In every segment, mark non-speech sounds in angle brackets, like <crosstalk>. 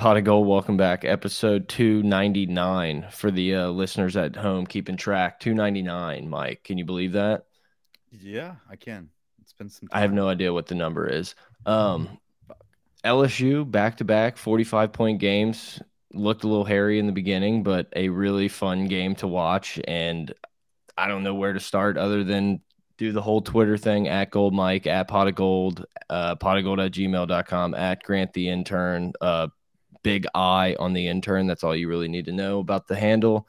pot of gold. Welcome back, episode two ninety nine for the uh, listeners at home keeping track. Two ninety nine, Mike. Can you believe that? Yeah, I can. It's been some. Time. I have no idea what the number is. Um, LSU back to back forty five point games looked a little hairy in the beginning, but a really fun game to watch. And I don't know where to start other than do the whole Twitter thing at Gold Mike, at Pot of Gold, uh, pot of gold at gmail.com, at Grant the Intern, uh, big eye on the intern. That's all you really need to know about the handle.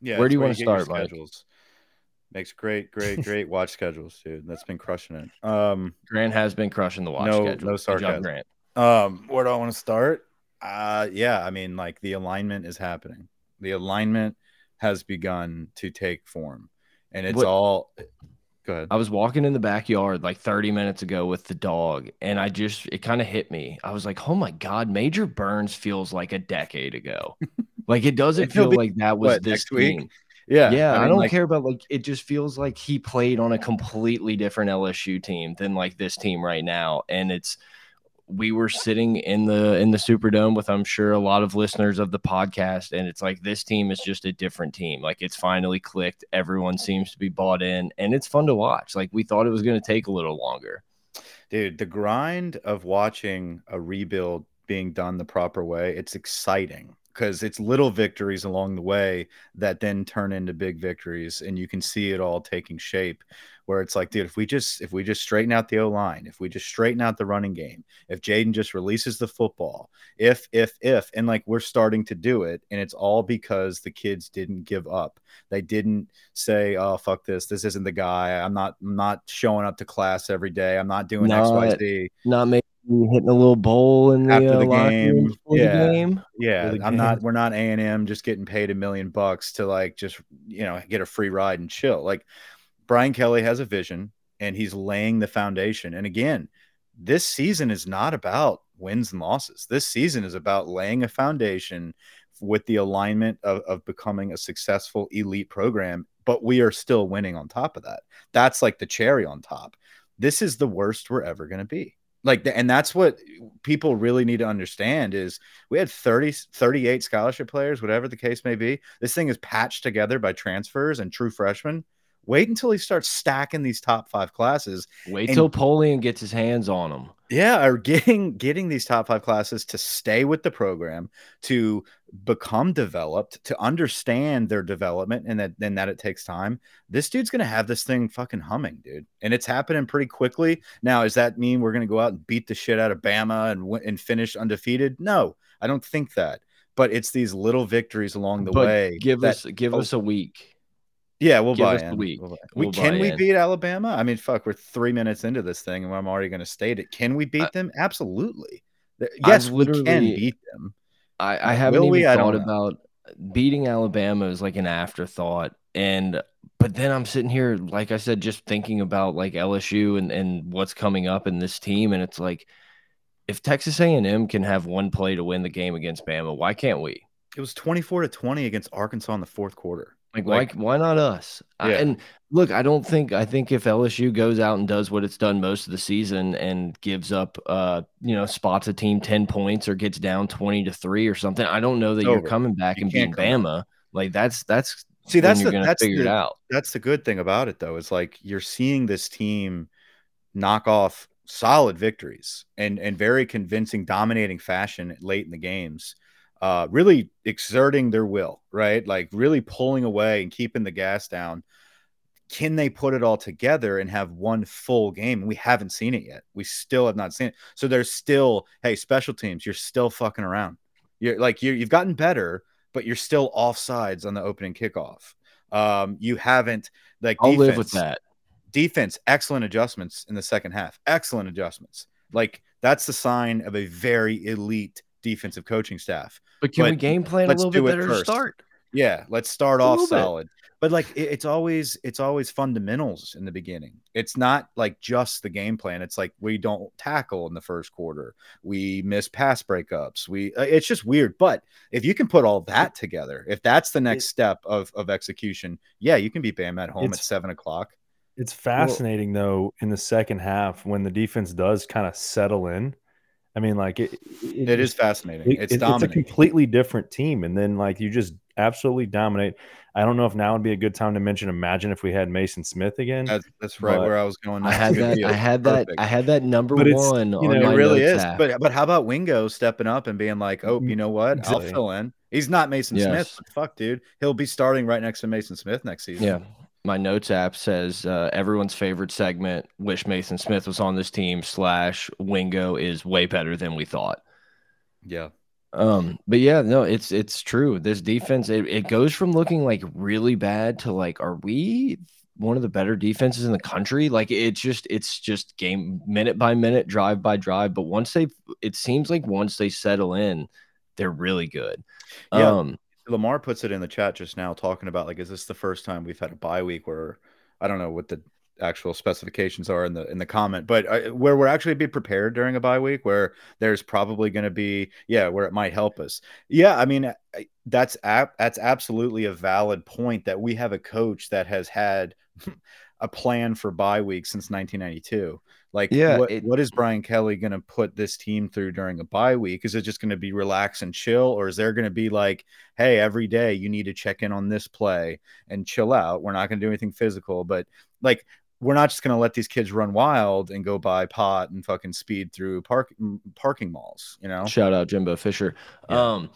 Yeah. Where do you want to start, Mike? Makes great, great, <laughs> great watch schedules, dude. That's been crushing it. Um, Grant has been crushing the watch no, schedule. No sarcasm. Job, Grant. Um, where do I want to start? Uh, yeah, I mean, like the alignment is happening. The alignment has begun to take form, and it's what? all Go ahead. I was walking in the backyard like 30 minutes ago with the dog, and I just it kind of hit me. I was like, "Oh my god, Major Burns feels like a decade ago. <laughs> like it doesn't feel like that was what, this week." Team. Yeah, yeah. I, mean, I don't like, care about like it. Just feels like he played on a completely different LSU team than like this team right now, and it's we were sitting in the in the Superdome with I'm sure a lot of listeners of the podcast and it's like this team is just a different team. Like it's finally clicked. Everyone seems to be bought in and it's fun to watch. Like we thought it was going to take a little longer. Dude, the grind of watching a rebuild being done the proper way, it's exciting because it's little victories along the way that then turn into big victories and you can see it all taking shape where it's like, dude, if we just if we just straighten out the O line, if we just straighten out the running game, if Jayden just releases the football, if if if, and like we're starting to do it, and it's all because the kids didn't give up. They didn't say, "Oh fuck this, this isn't the guy. I'm not I'm not showing up to class every day. I'm not doing not, X Y Z. Not making hitting a little bowl in the, after the uh, game. yeah, the game. yeah. I'm game. not. We're not A and M just getting paid a million bucks to like just you know get a free ride and chill. Like Brian Kelly has a vision and he's laying the foundation. And again, this season is not about wins and losses. This season is about laying a foundation with the alignment of, of becoming a successful elite program, but we are still winning on top of that. That's like the cherry on top. This is the worst we're ever going to be. Like, and that's what people really need to understand is we had 30, 38 scholarship players, whatever the case may be. This thing is patched together by transfers and true freshmen Wait until he starts stacking these top five classes. Wait and, till Polian gets his hands on them. Yeah, or getting getting these top five classes to stay with the program, to become developed, to understand their development, and that then that it takes time. This dude's gonna have this thing fucking humming, dude, and it's happening pretty quickly. Now, does that mean we're gonna go out and beat the shit out of Bama and and finish undefeated? No, I don't think that. But it's these little victories along the but way. Give that, us give oh, us a week yeah, we'll Give buy in. week. We'll we can we in. beat Alabama? I mean, fuck, we're three minutes into this thing, and I'm already going to state it. Can we beat I, them? Absolutely. Yes, we can beat them. I, I uh, haven't Will even we? thought about beating Alabama is like an afterthought, and but then I'm sitting here, like I said, just thinking about like LSU and and what's coming up in this team, and it's like if Texas A&M can have one play to win the game against Bama, why can't we? It was 24 to 20 against Arkansas in the fourth quarter. Like, like why, why not us? Yeah. I, and look, I don't think I think if LSU goes out and does what it's done most of the season and gives up, uh, you know, spots a team ten points or gets down twenty to three or something, I don't know that you're coming back you and beating Bama. Like that's that's see that's the that's the, out. That's the good thing about it though. Is like you're seeing this team knock off solid victories and and very convincing, dominating fashion late in the games uh, really exerting their will, right? Like really pulling away and keeping the gas down. Can they put it all together and have one full game? We haven't seen it yet. We still have not seen it. So there's still, hey, special teams, you're still fucking around. You're like you you've gotten better, but you're still offsides on the opening kickoff. Um, you haven't like I'll defense, live with that. Defense, excellent adjustments in the second half. Excellent adjustments. Like that's the sign of a very elite defensive coaching staff. But can but we game plan a little bit better to start? Yeah, let's start off solid. Bit. But like it, it's always it's always fundamentals in the beginning. It's not like just the game plan. It's like we don't tackle in the first quarter. We miss pass breakups. We uh, it's just weird. But if you can put all that together, if that's the next it, step of of execution, yeah, you can be Bam at home at seven o'clock. It's fascinating well, though in the second half when the defense does kind of settle in I mean, like it, it, it is fascinating. It, it's, it's a completely different team, and then like you just absolutely dominate. I don't know if now would be a good time to mention. Imagine if we had Mason Smith again. That's, that's right where I was going. I <laughs> had that. I had that. I had that number but one. You know, it really is. App. But but how about Wingo stepping up and being like, oh, mm-hmm. you know what? Exactly. I'll fill in. He's not Mason yes. Smith. fuck, dude. He'll be starting right next to Mason Smith next season. Yeah. My notes app says uh, everyone's favorite segment. Wish Mason Smith was on this team. Slash Wingo is way better than we thought. Yeah. Um, but yeah, no, it's it's true. This defense, it, it goes from looking like really bad to like, are we one of the better defenses in the country? Like it's just it's just game minute by minute, drive by drive. But once they it seems like once they settle in, they're really good. Yeah. Um Lamar puts it in the chat just now talking about like, is this the first time we've had a bye week where I don't know what the actual specifications are in the in the comment, but uh, where we're actually be prepared during a bye week, where there's probably going to be yeah, where it might help us. Yeah, I mean that's ap- that's absolutely a valid point that we have a coach that has had <laughs> a plan for bye week since 1992. Like, yeah, what, it, what is Brian Kelly going to put this team through during a bye week? Is it just going to be relax and chill, or is there going to be like, hey, every day you need to check in on this play and chill out? We're not going to do anything physical, but like we're not just going to let these kids run wild and go buy pot and fucking speed through park parking malls, you know? Shout out Jimbo Fisher. Yeah. Um,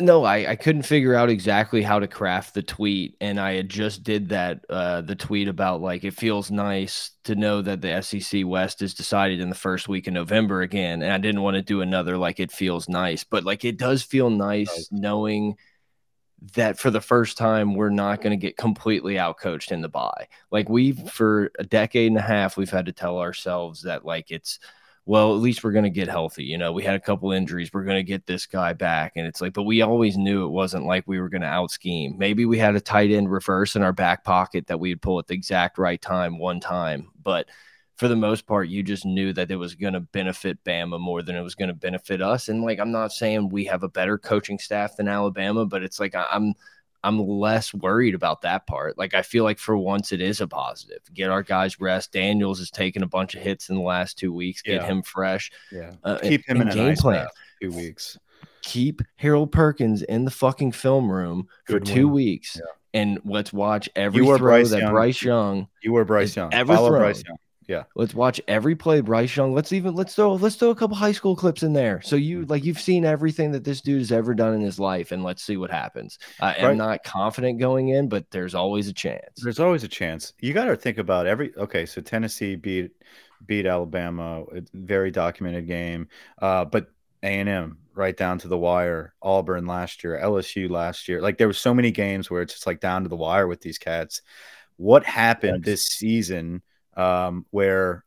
no, I, I couldn't figure out exactly how to craft the tweet. And I had just did that, uh, the tweet about like, it feels nice to know that the SEC West is decided in the first week of November again. And I didn't want to do another, like, it feels nice, but like, it does feel nice knowing – that for the first time we're not going to get completely outcoached in the buy. Like we've for a decade and a half we've had to tell ourselves that like it's well, at least we're going to get healthy. You know, we had a couple injuries. We're going to get this guy back. And it's like, but we always knew it wasn't like we were going to out scheme. Maybe we had a tight end reverse in our back pocket that we'd pull at the exact right time one time. But for the most part, you just knew that it was going to benefit Bama more than it was going to benefit us. And like, I'm not saying we have a better coaching staff than Alabama, but it's like I'm I'm less worried about that part. Like, I feel like for once it is a positive. Get our guys rest. Daniels has taken a bunch of hits in the last two weeks. Get yeah. him fresh. Yeah, uh, keep him in a game plan. Two weeks. Keep Harold Perkins in the fucking film room Good for two weeks. Yeah and let's watch every you throw Bryce that Young. Bryce Young. You were Bryce Young. Ever Follow Bryce Young. Yeah. Let's watch every play Bryce Young. Let's even let's throw let's throw a couple high school clips in there. So you mm. like you've seen everything that this dude has ever done in his life, and let's see what happens. I right. am not confident going in, but there's always a chance. There's always a chance. You got to think about every. Okay, so Tennessee beat beat Alabama, very documented game. Uh, but A and M right down to the wire. Auburn last year, LSU last year. Like there were so many games where it's just like down to the wire with these cats. What happened this season? Um, where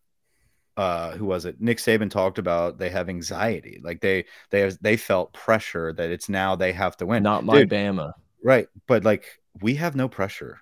uh, who was it? Nick Saban talked about they have anxiety, like they they have, they felt pressure that it's now they have to win. Not my Dude, Bama, right? But like we have no pressure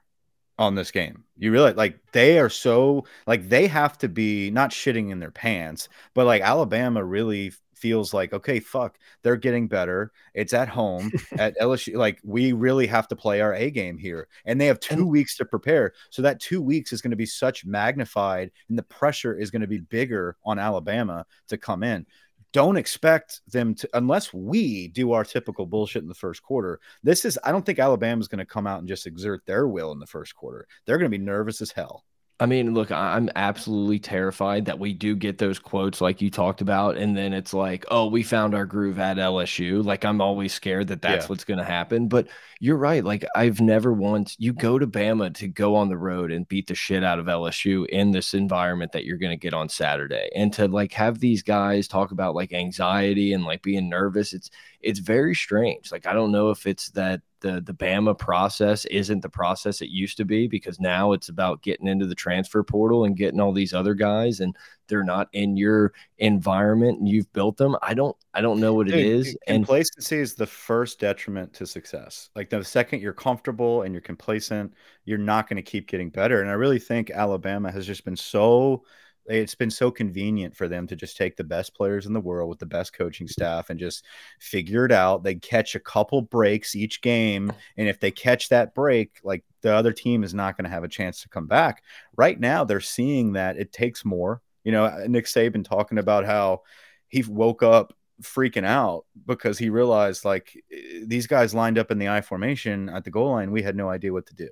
on this game. You realize like they are so like they have to be not shitting in their pants, but like Alabama really feels like okay fuck they're getting better it's at home <laughs> at lsu like we really have to play our a game here and they have two and, weeks to prepare so that two weeks is going to be such magnified and the pressure is going to be bigger on alabama to come in. Don't expect them to unless we do our typical bullshit in the first quarter this is i don't think alabama's going to come out and just exert their will in the first quarter. They're going to be nervous as hell I mean, look, I'm absolutely terrified that we do get those quotes like you talked about, and then it's like, oh, we found our groove at LSU. Like, I'm always scared that that's yeah. what's going to happen. But you're right. Like, I've never once, you go to Bama to go on the road and beat the shit out of LSU in this environment that you're going to get on Saturday. And to like have these guys talk about like anxiety and like being nervous, it's, it's very strange. Like, I don't know if it's that the the Bama process isn't the process it used to be because now it's about getting into the transfer portal and getting all these other guys and they're not in your environment and you've built them. I don't I don't know what Dude, it is. And complacency is the first detriment to success. Like the second you're comfortable and you're complacent, you're not going to keep getting better. And I really think Alabama has just been so it's been so convenient for them to just take the best players in the world with the best coaching staff and just figure it out. They catch a couple breaks each game. And if they catch that break, like the other team is not going to have a chance to come back. Right now, they're seeing that it takes more. You know, Nick Saban talking about how he woke up freaking out because he realized like eh, these guys lined up in the I formation at the goal line. We had no idea what to do.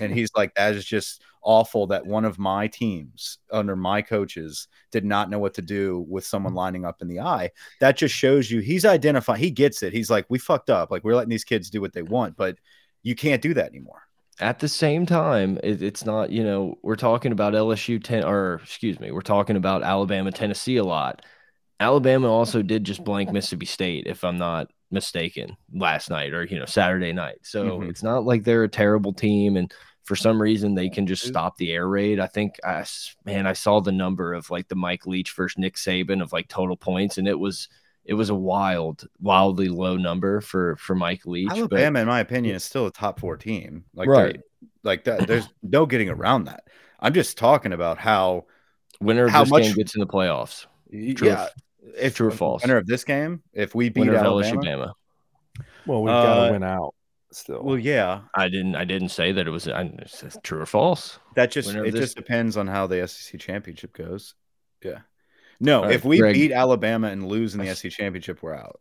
And he's like, that is just awful that one of my teams under my coaches did not know what to do with someone mm-hmm. lining up in the eye. That just shows you he's identifying, he gets it. He's like, we fucked up. Like, we're letting these kids do what they want, but you can't do that anymore. At the same time, it, it's not, you know, we're talking about LSU 10 or excuse me, we're talking about Alabama, Tennessee a lot. Alabama also did just blank Mississippi State, if I'm not mistaken, last night or you know Saturday night. So mm -hmm. it's not like they're a terrible team, and for some reason they can just stop the air raid. I think I man, I saw the number of like the Mike Leach versus Nick Saban of like total points, and it was it was a wild, wildly low number for for Mike Leach. Alabama, but, in my opinion, is still a top four team. Like right, like that. There's <laughs> no getting around that. I'm just talking about how winner of how this much, game gets in the playoffs. True yeah, if true or false, winner of this game, if we beat winner Alabama, Alabama. well, we've got to uh, win out still. Well, yeah, I didn't. I didn't say that it was I, true or false. That just winner it just depends on how the SEC championship goes. Yeah. No, right, if we Greg, beat Alabama and lose in the SEC championship, we're out.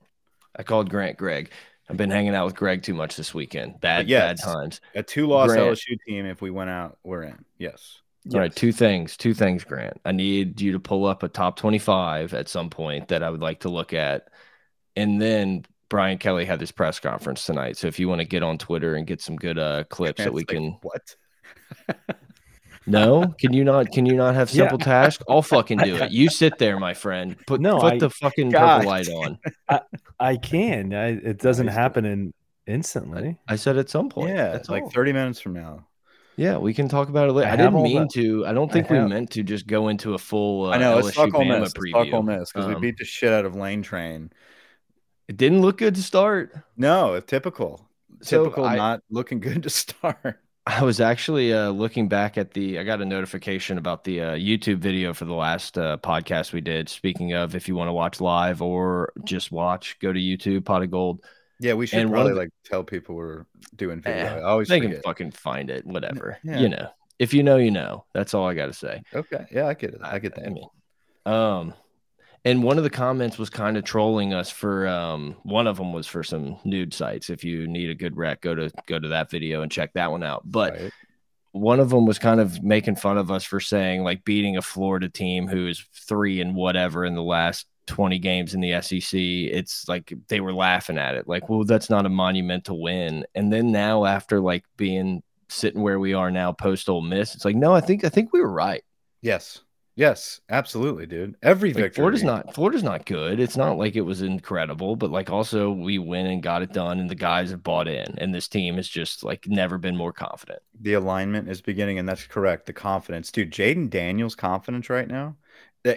I called Grant Greg. I've been hanging out with Greg too much this weekend. Bad, yes, bad times. A two-loss LSU team. If we went out, we're in. Yes. Yes. All right, two things. Two things, Grant. I need you to pull up a top 25 at some point that I would like to look at. And then Brian Kelly had this press conference tonight. So if you want to get on Twitter and get some good uh clips that we like, can what? <laughs> no, can you not can you not have simple yeah. task? I'll fucking do <laughs> it. You sit there, my friend. Put no, put I, the fucking God. purple light on. <laughs> I, I can. I, it doesn't happen in instantly. I said at some point. Yeah, it's like all. 30 minutes from now. Yeah, we can talk about it later. I, I didn't mean to. I don't think I we meant to just go into a full. Uh, I know. Let's talk Ole Miss. Ole Miss because um, we beat the shit out of Lane Train. It didn't look good to start. No, typical. So typical. I, not looking good to <laughs> start. I was actually uh, looking back at the. I got a notification about the uh, YouTube video for the last uh, podcast we did. Speaking of, if you want to watch live or just watch, go to YouTube Pot of Gold. Yeah, we should and probably like tell people we're doing video. Eh, I always they forget. can fucking find it, whatever. Yeah. You know, if you know, you know. That's all I got to say. Okay, yeah, I get it. I get that. I mean, um, and one of the comments was kind of trolling us for um one of them was for some nude sites. If you need a good rec, go to go to that video and check that one out. But right. one of them was kind of making fun of us for saying like beating a Florida team who is three and whatever in the last 20 games in the SEC, it's like they were laughing at it. Like, well, that's not a monumental win. And then now, after like being sitting where we are now, post Ole Miss, it's like, no, I think I think we were right. Yes. Yes, absolutely, dude. Every like, victory. Florida's not Florida's not good. It's not like it was incredible, but like also we win and got it done, and the guys have bought in, and this team has just like never been more confident. The alignment is beginning, and that's correct. The confidence, dude. Jayden Daniels' confidence right now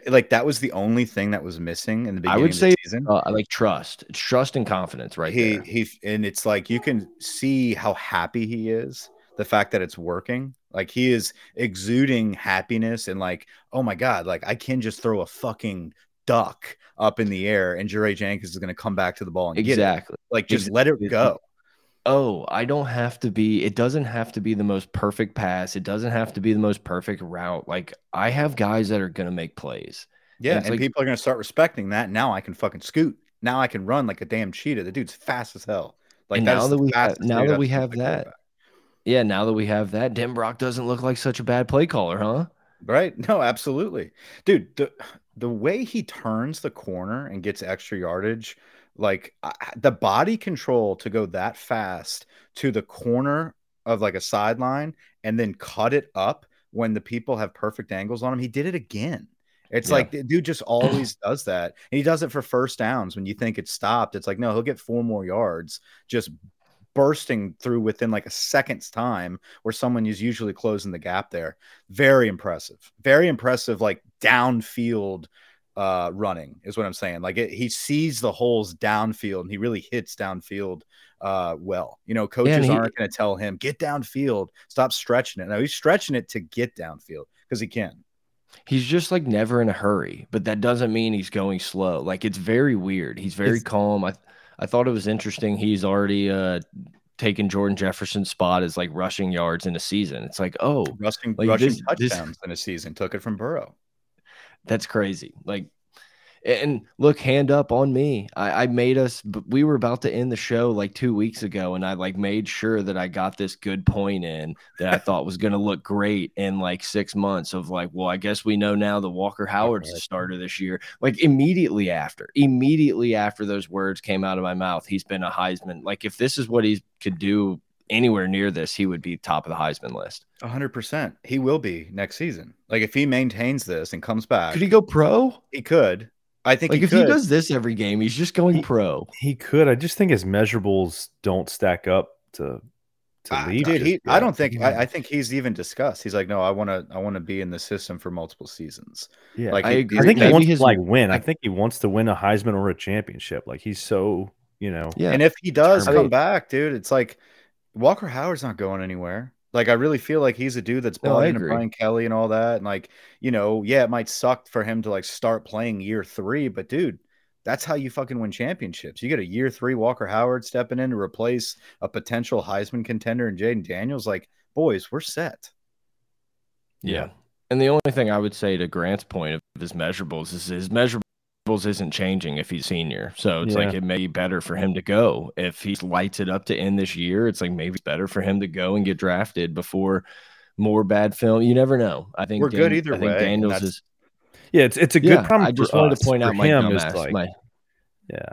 like that was the only thing that was missing in the beginning. I would say season. Uh, like trust, it's trust and confidence, right? He there. he, and it's like you can see how happy he is. The fact that it's working, like he is exuding happiness and like, oh my god, like I can just throw a fucking duck up in the air and Jaray Jenkins is going to come back to the ball and exactly. Like just exactly. let it go oh, I don't have to be, it doesn't have to be the most perfect pass. It doesn't have to be the most perfect route. Like I have guys that are going to make plays. Yeah. And, and like, people are going to start respecting that. Now I can fucking scoot. Now I can run like a damn cheetah. The dude's fast as hell. Like now that we have, now that we have that. Yeah. Now that we have that, Denbrock doesn't look like such a bad play caller, huh? Right. <laughs> No, absolutely. Dude, the, the way he turns the corner and gets extra yardage like uh, the body control to go that fast to the corner of like a sideline and then cut it up when the people have perfect angles on him. He did it again. It's yeah. like the dude just <clears throat> always does that. And he does it for first downs when you think it's stopped. It's like, no, he'll get four more yards just bursting through within like a second's time where someone is usually closing the gap there. Very impressive. Very impressive, like downfield uh, running is what I'm saying. Like it, he sees the holes downfield and he really hits downfield uh, well. You know, coaches he, aren't going to tell him get downfield, stop stretching it. No, he's stretching it to get downfield because he can. He's just like never in a hurry, but that doesn't mean he's going slow. Like it's very weird. He's very calm. I I thought it was interesting. He's already uh taken Jordan Jefferson's spot as like rushing yards in a season. It's like, oh, rushing, like rushing this, touchdowns this, in a season, took it from Burrow that's crazy. Like And look, hand up on me. I, I made us. We were about to end the show like two weeks ago, and I like made sure that I got this good point in that I thought was going to look great in like six months. Of like, well, I guess we know now that Walker Howard's the starter this year. Like immediately after, immediately after those words came out of my mouth, he's been a Heisman. Like if this is what he could do anywhere near this, he would be top of the Heisman list. 100%. He will be next season. Like if he maintains this and comes back. Could he go pro? He could. I think like he if could. he does this every game, he's just going He- pro. He could. I just think his measurables don't stack up to to Ah, lead. dude, just he, I don't think I, I think he's even discussed. He's like, no, I want to I want to be in the system for multiple seasons. Yeah, like I he- agree. I think he wants his- to like win. I like- think he wants to win a Heisman or a championship. Like he's so you know. Yeah. And if he does come back, dude, it's like Walker Howard's not going anywhere. Like I really feel like he's a dude that's No, bought I into. Brian Kelly and all that. And like, you know, yeah, it might suck for him to like start playing year three, but dude, that's how you fucking win championships. You get a year three Walker Howard stepping in to replace a potential Heisman contender and Jayden Daniels. Like, boys, we're set. Yeah. And the only thing I would say to Grant's point of his measurables is his measurables isn't changing if he's senior. So it's like it may be better for him to go. If he lights it up to end this year, it's like maybe it's better for him to go and get drafted before more bad film. You never know. I think We're good Dan- either I think way, Daniels is Yeah, it's it's a good yeah, problem. I just for wanted us. to point out For my him is dumbass. like, my yeah,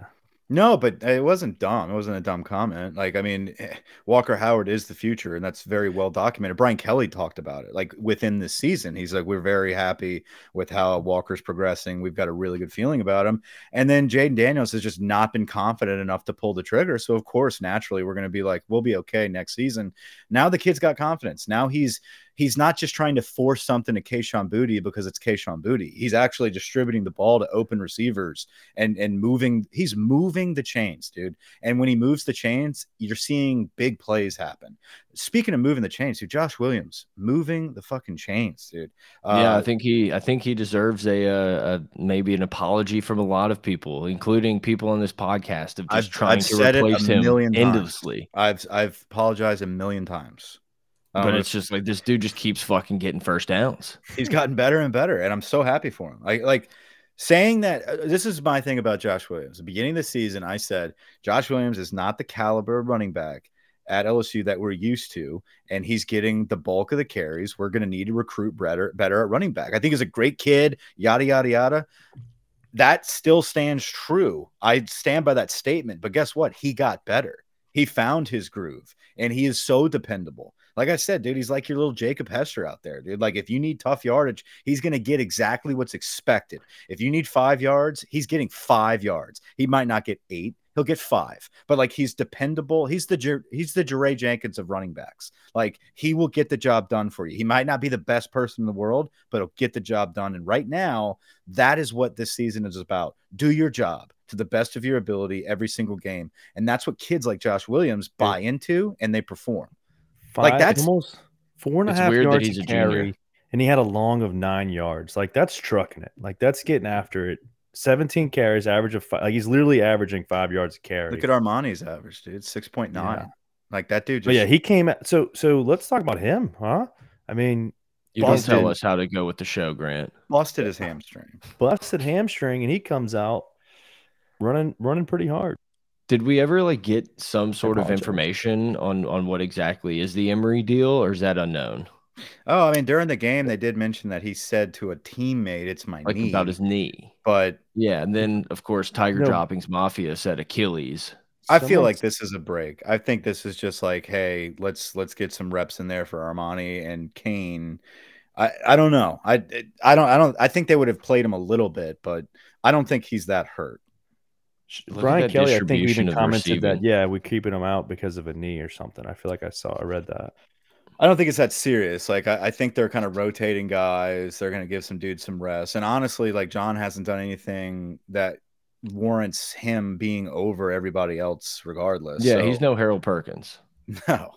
No, but it wasn't dumb. It wasn't a dumb comment. Like, I mean, eh, Walker Howard is the future, and that's very well documented. Brian Kelly talked about it. Like within this season, he's like, "We're very happy with how Walker's progressing. We've got a really good feeling about him." And then Jayden Daniels has just not been confident enough to pull the trigger. So of course, naturally, we're going to be like, "We'll be okay next season." Now the kid's got confidence. Now he's he's not just trying to force something to Kayshon Boutte because it's Kayshon Boutte. He's actually distributing the ball to open receivers and and moving. He's moving the chains, dude. And when he moves the chains, you're seeing big plays happen. Speaking of moving the chains, dude, Josh Williams moving the fucking chains, dude. yeah, I Uh, think he I think he deserves a, uh, a maybe an apology from a lot of people, including people on this podcast of just I've- trying I've to said it a replace him million times. endlessly. I've I've apologized a million times. Um, But it's just like this dude just keeps fucking getting first downs. he's gotten better and better, and I'm so happy for him. Like like saying that uh, this is my thing about Josh Williams. The beginning of the season, I said Josh Williams is not the caliber of running back at LSU that we're used to, and he's getting the bulk of the carries. We're going to need to recruit better better at running back. I think he's a great kid. Yada yada yada. That still stands true. I stand by that statement. But guess what? He got better. He found his groove, and he is so dependable. Like I said, dude, he's like your little Jacob Hester out there, dude. Like if you need tough yardage, he's going to get exactly what's expected. If you need five yards, he's getting five yards. He might not get eight, he'll get five. But like he's dependable. He's the he's the Jaray Jenkins of running backs. Like he will get the job done for you. He might not be the best person in the world, but he'll get the job done. And right now, that is what this season is about. Do your job to the best of your ability every single game, and that's what kids like Josh Williams buy into, and they perform. Like, that's- almost four and a It's half weird that yards he's a a junior. carry, and he had a long of nine yards. Like that's trucking it. Like that's getting after it. Seventeen carries, average of five. Like he's literally averaging five yards a carry. Look at Armoni's average, dude. Six point nine. Yeah. Like that dude. Just, But yeah, he came at so so. Let's talk about him, huh? I mean, You don't tell us how to go with the show, Grant. busted his hamstring. busted hamstring, and he comes out running running pretty hard. Did we ever like get some sort of information on on what exactly is the Emery deal, or is that unknown? Oh, I mean, during the game, they did mention that he said to a teammate, "It's my Like knee," about his knee. but Yeah, and then of course Tiger No. Droppings Mafia said Achilles. I feel like this is a break. I think this is just like, hey, let's let's get some reps in there for Armoni and Cain. I I don't know. I I don't I don't I think they would have played him a little bit, but I don't think he's that hurt. Look Brian Kelly, I think, distribution even of commented that yeah, we're keeping him out because of a knee or something. I feel like I saw, I read that. I don't think it's that serious. Like I, I think they're kind of rotating guys. They're gonna give some dudes some rest. And honestly, like John hasn't done anything that warrants him being over everybody else, regardless. Yeah, So- he's no Harold Perkins. <laughs> No,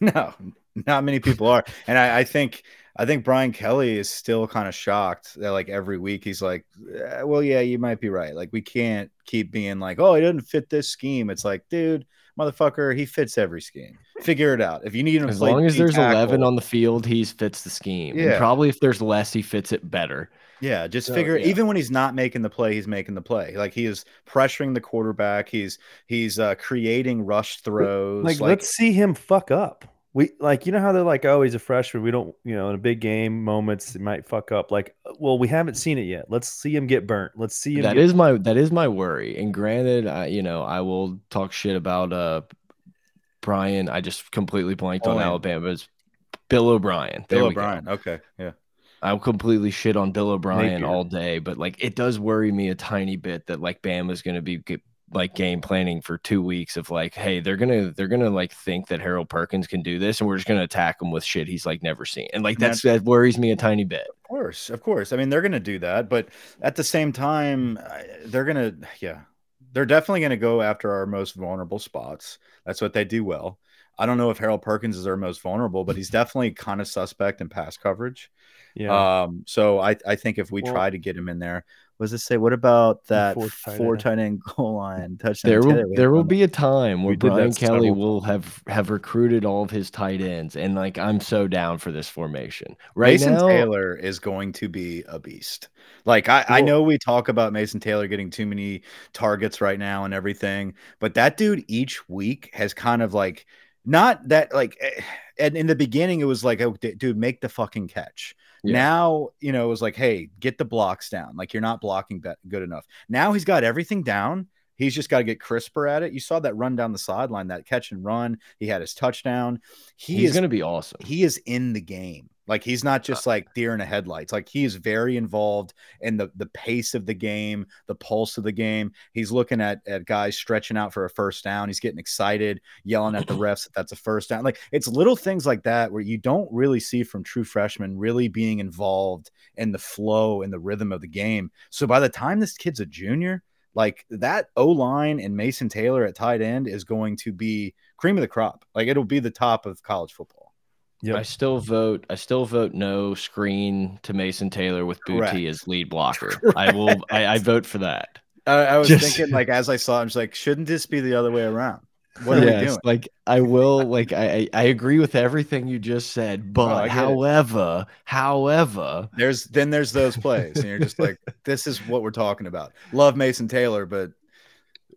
no, not many people are. And I, I think I think Brian Kelly is still kind of shocked that like every week he's like, "Eh, well, yeah, you might be right. Like we can't keep being like, oh, he doesn't fit this scheme. It's like, dude, motherfucker, he fits every scheme. Figure it out. If you need him to As long as there's tackle- eleven on the field, he fits the scheme. And Yeah. probably if there's less, he fits it better. Yeah, just So, figure yeah. even when he's not making the play, he's making the play. Like he is pressuring the quarterback. He's he's uh, creating rush throws. Like, Like, let's see him fuck up. We like you know how they're like, oh, he's a freshman. We don't, you know, in a big game moments, it might fuck up. Like, well, we haven't seen it yet. Let's see him get burnt. Let's see him. That get, is my that is my worry. And granted, I you know I will talk shit about uh Brian. I just completely blanked on O'Brien. Alabama's Bill O'Brien. Bill we go. O'Brien. Okay, yeah. I'll completely shit on Bill O'Brien all day, but like it does worry me a tiny bit that like Bama's going to be g- like game planning for two weeks of like, hey, they're gonna they're gonna like think that Harold Perkins can do this, and we're just gonna attack him with shit he's like never seen, and like And that's that worries me a tiny bit. Of course, of course. I mean, they're going to do that, but at the same time, they're going to, yeah, they're definitely going to go after our most vulnerable spots. That's what they do well. I don't know if Harold Perkins is our most vulnerable, but he's definitely kind of suspect in pass coverage. yeah. Um, so I, I think if we Well- try to get him in there, what does it say? What about that fourth tight four tight end goal line touchdown? There will there will be a time where We Brian Kelly several will have have recruited all of his tight ends, and like I'm so down for this formation right Mason now. Taylor is going to be a beast. Like I, I know we talk about Mason Taylor getting too many targets right now and everything, but that dude each week has kind of like not that like eh, and in the beginning it was like oh d- dude make the fucking catch. Yeah. now you know it was like hey get the blocks down. Like you're not blocking good enough. Now he's got everything down. He's just got to get crisper at it. You saw that run down the sideline that catch and run. He had his touchdown. He He's is going to be awesome. he is in the game. Like he's not uh, just like deer in the headlights. Like he is very involved in the the pace of the game, the pulse of the game. He's looking at at guys stretching out for a first down. He's getting excited, yelling at the <clears throat> refs that that's a first down. Like it's little things like that where you don't really see from true freshmen really being involved in the flow and the rhythm of the game. So by the time this kid's a junior, like that O line and Mason Taylor at tight end is going to be cream of the crop. Like it'll be the top of college football. I still vote. I still vote no screen to Mason Taylor with Boutte as lead blocker. <laughs> I will. I, I vote for that. I, I was Just- thinking, like, as I saw, I'm just like, shouldn't this be the other way around? What are Yes, we doing? Like I will. Like I. I I agree with everything you just said. But I get it. however, however, There's then there's those plays, and you're just like, this is what we're talking about. Love Mason Taylor, but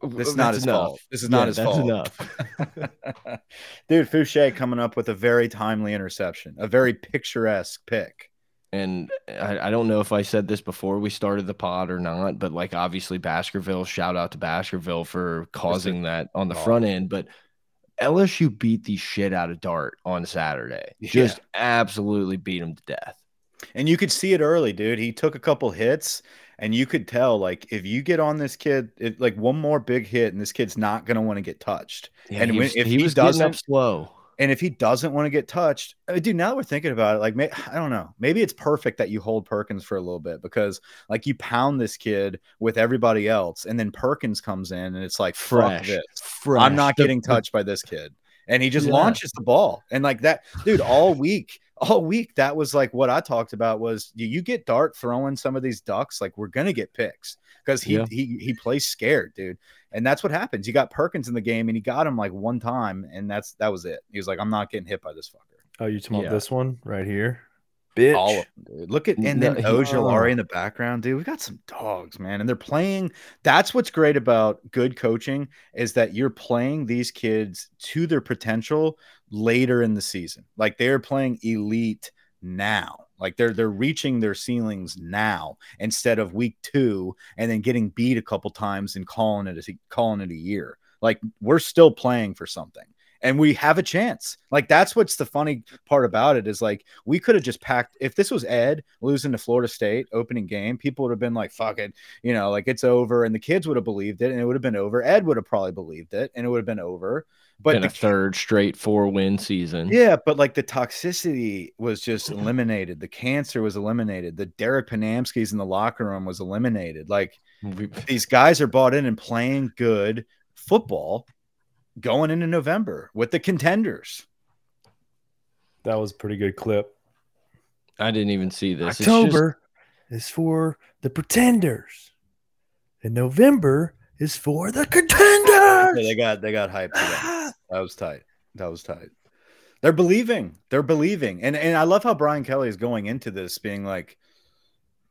this is not his enough. fault. This is not Yeah, his that's fault. enough. <laughs> Dude, Foucha coming up with a very timely interception, a very picturesque pick. And I, I don't know if I said this before we started the pod or not, but like obviously Baskerville, shout out to Baskerville for causing that on the front end. But LSU beat the shit out of Dart on Saturday. Yeah. Just absolutely beat him to death. And you could see it early, dude. He took a couple hits, and you could tell, like, if you get on this kid, if, like one more big hit, and this kid's not going to want to get touched. Yeah, And he when- was, if he he was doesn't- slow. And if he doesn't want to get touched, I mean, dude, now that we're thinking about it, like, may, I don't know, maybe it's perfect that you hold Perkins for a little bit because, like, you pound this kid with everybody else, and then Perkins comes in, and it's like, fuck Fresh. this. Fresh. I'm not The- getting touched by this kid. And he just Yeah. launches the ball. And like that, dude, all week, all week, that was like what I talked about was you, you get Dart throwing some of these ducks, like we're gonna get picks because he Yeah. he he plays scared, dude. And that's what happens. You got Perkins in the game and he got him like one time, and that's that was it. He was like, I'm not getting hit by this fucker. Oh, you talking Yeah. about this one right here? Bitch. All of them, dude. Look at and No, then he- Ojulari in the background, dude. We got some dogs, man, and they're playing. That's what's great about good coaching is that you're playing these kids to their potential later in the season. Like they're playing elite now. Like they're they're reaching their ceilings now instead of week two and then getting beat a couple times and calling it a, calling it a year. Like we're still playing for something and we have a chance. Like that's what's the funny part about it is like we could have just packed if this was Ed losing to Florida State opening game, people would have been like, fuck it, you know, like it's over, and the kids would have believed it and it would have been over. Ed would have probably believed it and it would have been over. But been the, a third straight four win season. yeah, but like the toxicity was just eliminated. The cancer was eliminated. The Derek Panamskis in the locker room was eliminated. Like these guys are bought in and playing good football going into November with the contenders. That was a pretty good clip. I didn't even see this. It's just- October is for the pretenders, and November is for the Yeah, contenders. they got they got hyped. that. Ah. That was tight. That was tight. They're believing. They're believing. And and I love how Brian Kelly is going into this being like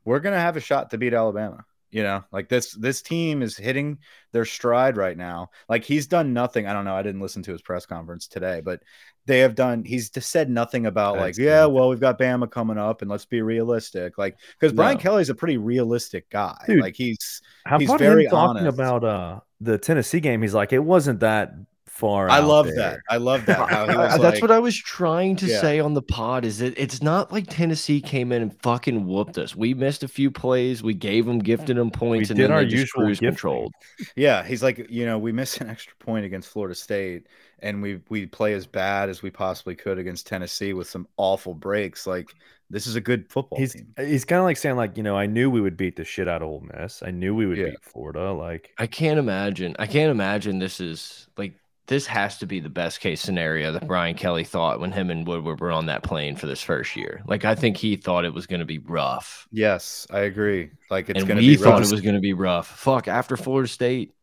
we're gonna have a shot to beat Alabama. You know, like this this team is hitting their stride right now. Like he's done nothing. I don't know. I didn't listen to his press conference today, but they have done. He's just said nothing about That's like, yeah, well, we've got Bama coming up, and let's be realistic. Like, because Brian No. Kelly's a pretty realistic guy. Dude, like he's He's very talking honest. about uh the Tennessee game? He's like, it wasn't that far. I out love there." that. I love that. How he I- <laughs> was that's like, what I was trying to Yeah. say on the pod. Is that it's not like Tennessee came in and fucking whooped us. We missed a few plays. We gave them, gifted them points, and did then our they just usual cruise controlled. Yeah, he's like, you know, we missed an extra point against Florida State, and we we play as bad as we possibly could against Tennessee with some awful breaks. Like, this is a good football He's team. he's kind of like saying like, you know, I knew we would beat the shit out of Ole Miss. I knew we would Yeah. beat Florida. Like, I can't imagine. I can't imagine this is like this has to be the best case scenario that Brian Kelly thought when him and Woodward were on that plane for this first year. Like I think he thought it was going to be rough, Yes, I agree. Like, it's and going to we be thought rough. it was going to be rough. Fuck, after Florida State,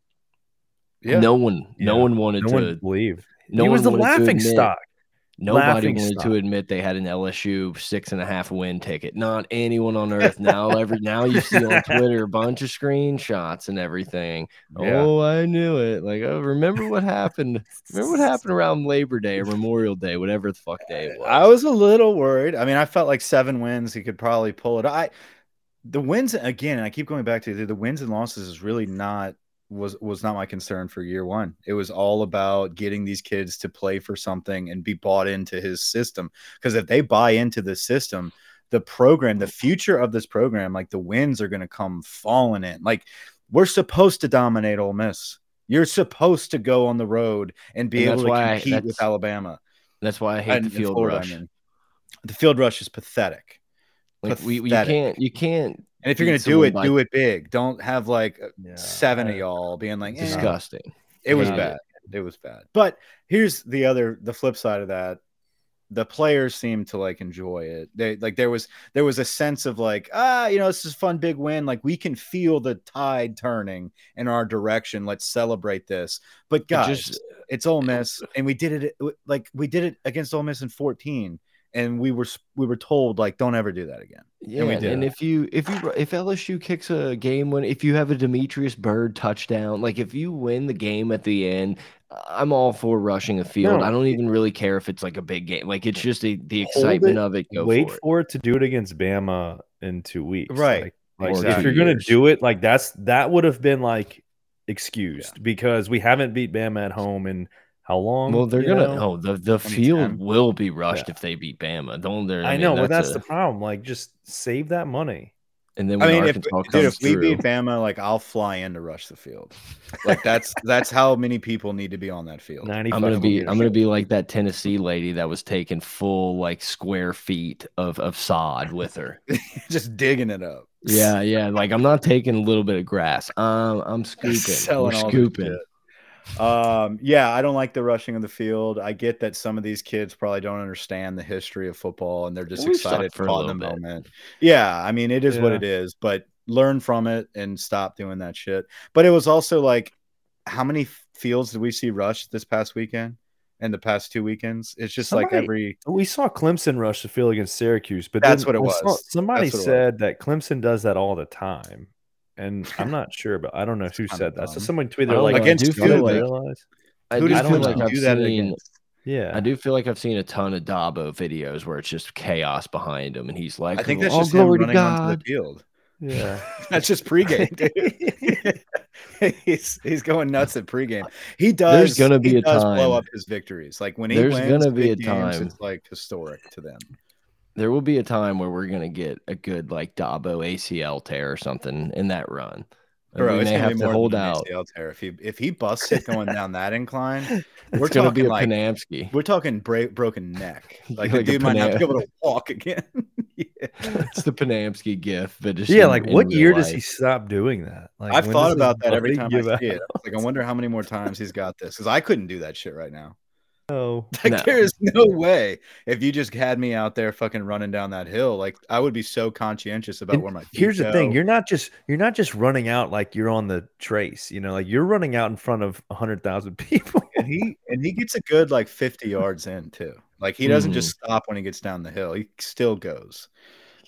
Yeah, no one, no one wanted no to. one believed. no he was the one wanted to laughing stock. Nobody wanted to admit they had an LSU six and a half win ticket. Not anyone on earth. Now every now you see on <laughs> Twitter a bunch of screenshots and everything. Yeah. Oh, I knew it. Like, oh, remember what happened? Remember what happened around Labor Day or Memorial Day, whatever the fuck day it <laughs> was. I was a little worried. I mean, I felt like seven wins, he could probably pull it. I the wins again, and I keep going back to the, the wins and losses is really not was was not my concern for year one. It was all about getting these kids to play for something and be bought into his system. Because if they buy into the system, the program, the mm-hmm. future of this program, like the wins are going to come falling in. Like we're supposed to dominate Ole Miss. You're supposed to go on the road and be And able to why I- compete with Alabama. That's why I hate And- the field Florida, I rush. mean. The field rush is pathetic. like we, we pathetic. can't you can't And if you're gonna do it, by- do it big. Don't have like Yeah, seven of y'all being like, eh. disgusting. It was Hate it. bad. It was bad. But here's the other, the flip side of that. The players seemed to like enjoy it. They like there was there was a sense of like ah you know this is a fun big win like we can feel the tide turning in our direction. Let's celebrate this. But It guys, just- it's Ole Miss, <clears throat> and we did it like we did it against Ole Miss in 14, and we were we were told like don't ever do that again. Yeah, we and, if you if you if LSU kicks a game win, if you have a Demetrius Byrd touchdown, like if you win the game at the end, I'm all for rushing a field. No. I don't even really care if it's like a big game. Like it's just a, the excitement it, of it. Go Wait for it. for it to do it against Bama in two weeks. Right. Like, like, if you're gonna do it, like that's that would have been like excused because we haven't beat Bama at home in how long? Well, they're gonna. know? Oh, the the field will be rushed Yeah. if they beat Bama. Don't they? I, mean, know, but that's a- the problem. Like, just save that money. And then I when mean, if, Arkansas dude, comes if we through, beat Bama, like I'll fly in to rush the field. Like that's <laughs> that's how many people need to be on that field. Ninety. I'm gonna be years. I'm gonna be like that Tennessee lady that was taking full like square feet of of sod with her. <laughs> Just digging it up. Yeah, yeah. Like I'm not taking a little bit of grass. Um, I'm scooping. <laughs> Selling We're all scooping. Um, yeah, I don't like the rushing of the field. I get that some of these kids probably don't understand the history of football and they're just We excited for a caught in the bit. moment. Yeah, I mean, it is what it is, but learn from it and stop doing that shit. But it was also like, how many fields did we see rush this past weekend and the past two weekends? It's just like every We saw Clemson rush the field against Syracuse, but That's what it I saw- was. somebody what it was. said that Clemson does that all the time, and <laughs> I'm not sure, but I don't know who kinda said that. So dumb. someone tweeted like know, I Against do "You feel like realize?" I who do does feel don't like. I've do that seen. against? Yeah, I do feel like I've seen a ton of Dabo videos where it's just chaos behind him, and he's like, I think "Oh, that's all just him glory to running onto God." the field. yeah. <laughs> That's just pregame, dude. <laughs> he's he's going nuts at pregame. He does. There's gonna be he a does time- blow up his victories. Like when he There's wins gonna be big a games, time. it's like historic to them. There will be a time where we're gonna get a good like Dabo ACL tear or something in that run. And Bro, we it's may gonna have be to more hold out. ACL tear. If he if he busts it going down that incline, <laughs> we're It's gonna be talking a like Panamsky. we're talking break, broken neck. <laughs> Like, Like the a dude might not be able to walk again. <laughs> yeah. it's the Panamsky gif, but just yeah, in- like in what real year does he stop doing that? Like, I've thought about that every time I see out? it. Like I wonder how many more times he's got this because I couldn't do that shit right now. No. <laughs> Like No. there is no way if you just had me out there fucking running down that hill, like I would be so conscientious about And where my feet Here's the thing: you're not just you're not just running out like you're on the trace. You know, like you're running out in front of hundred thousand <laughs> people. and he and he gets a good like 50 yards in too. Like he doesn't just Mm-hmm. stop when he gets down the hill. He still goes.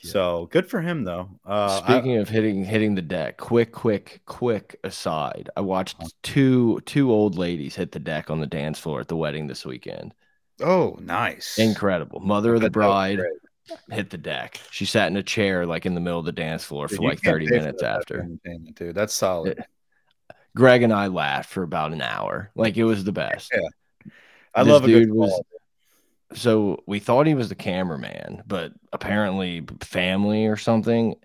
So good for him though. Uh, Speaking I, of hitting hitting the deck, quick, quick, quick aside. I watched two two old ladies hit the deck on the dance floor at the wedding this weekend. Oh, nice! Incredible. Mother of the bride hit the deck. She sat in a chair like in the middle of the dance floor dude, for like 30 minutes after. Dude, that's solid. It, Greg and I laughed for about an hour. Like it was the best. Yeah. I this love a dude was ball so we thought he was the cameraman, but apparently family or something.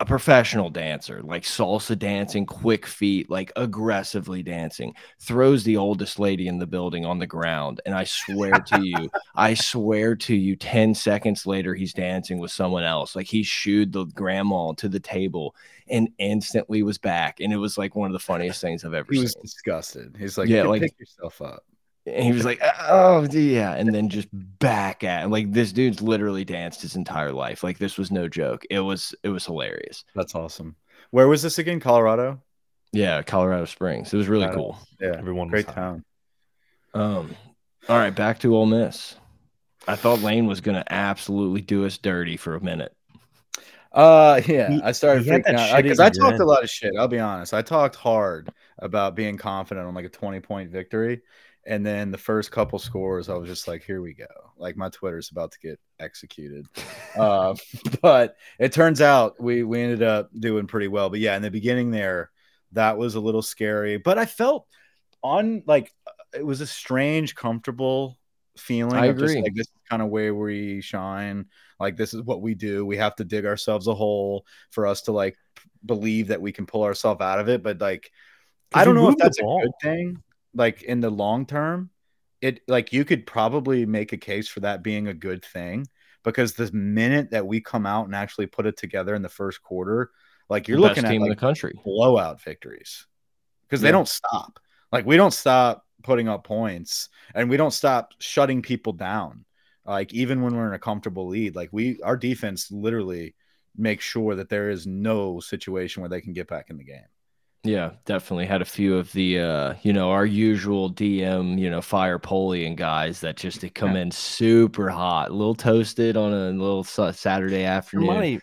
A professional dancer, like salsa dancing, quick feet, like aggressively dancing, throws the oldest lady in the building on the ground. And I swear to you, <laughs> I swear to you, 10 seconds later, he's dancing with someone else. Like he shooed the grandma to the table and instantly was back. And it was like one of the funniest things I've ever he seen. He was disgusted. He's like, yeah, like pick yourself up. And he was like, "Oh, yeah," and then just back at like this dude's literally danced his entire life. Like this was no joke. It was it was hilarious. That's awesome. Where was this again? Colorado. Yeah, Colorado Springs. It was really cool. Yeah, everyone great town. Um, all right, back to Ole Miss. I thought Lane was going to absolutely do us dirty for a minute. Uh, yeah, he, I started freaking out because I talked a lot of shit. I'll be honest. I talked hard about being confident on like a twenty point victory, and then the first couple scores, I was just like, here we go. Like my Twitter's about to get executed. uh, <laughs> but it turns out we we ended up doing pretty well. But yeah, in the beginning there, that was a little scary. But I felt on like it was a strange, comfortable feeling. I agree. Just, like this is kind of where we shine. Like this is what we do. We have to dig ourselves a hole for us to like believe that we can pull ourselves out of it. But like I don't know if that's a good thing like in the long term, it like you could probably make a case for that being a good thing because the minute that we come out and actually put it together in the first quarter, like you're looking at like in the country blowout victories because yeah. they don't stop. Like we don't stop putting up points and we don't stop shutting people down. Like even when we're in a comfortable lead, like we our defense literally makes sure that there is no situation where they can get back in the game. Yeah, definitely had a few of the uh, you know, our usual DM, you know, fire Polian guys that just to come yeah. in super hot, a little toasted on a little Saturday afternoon. Somebody,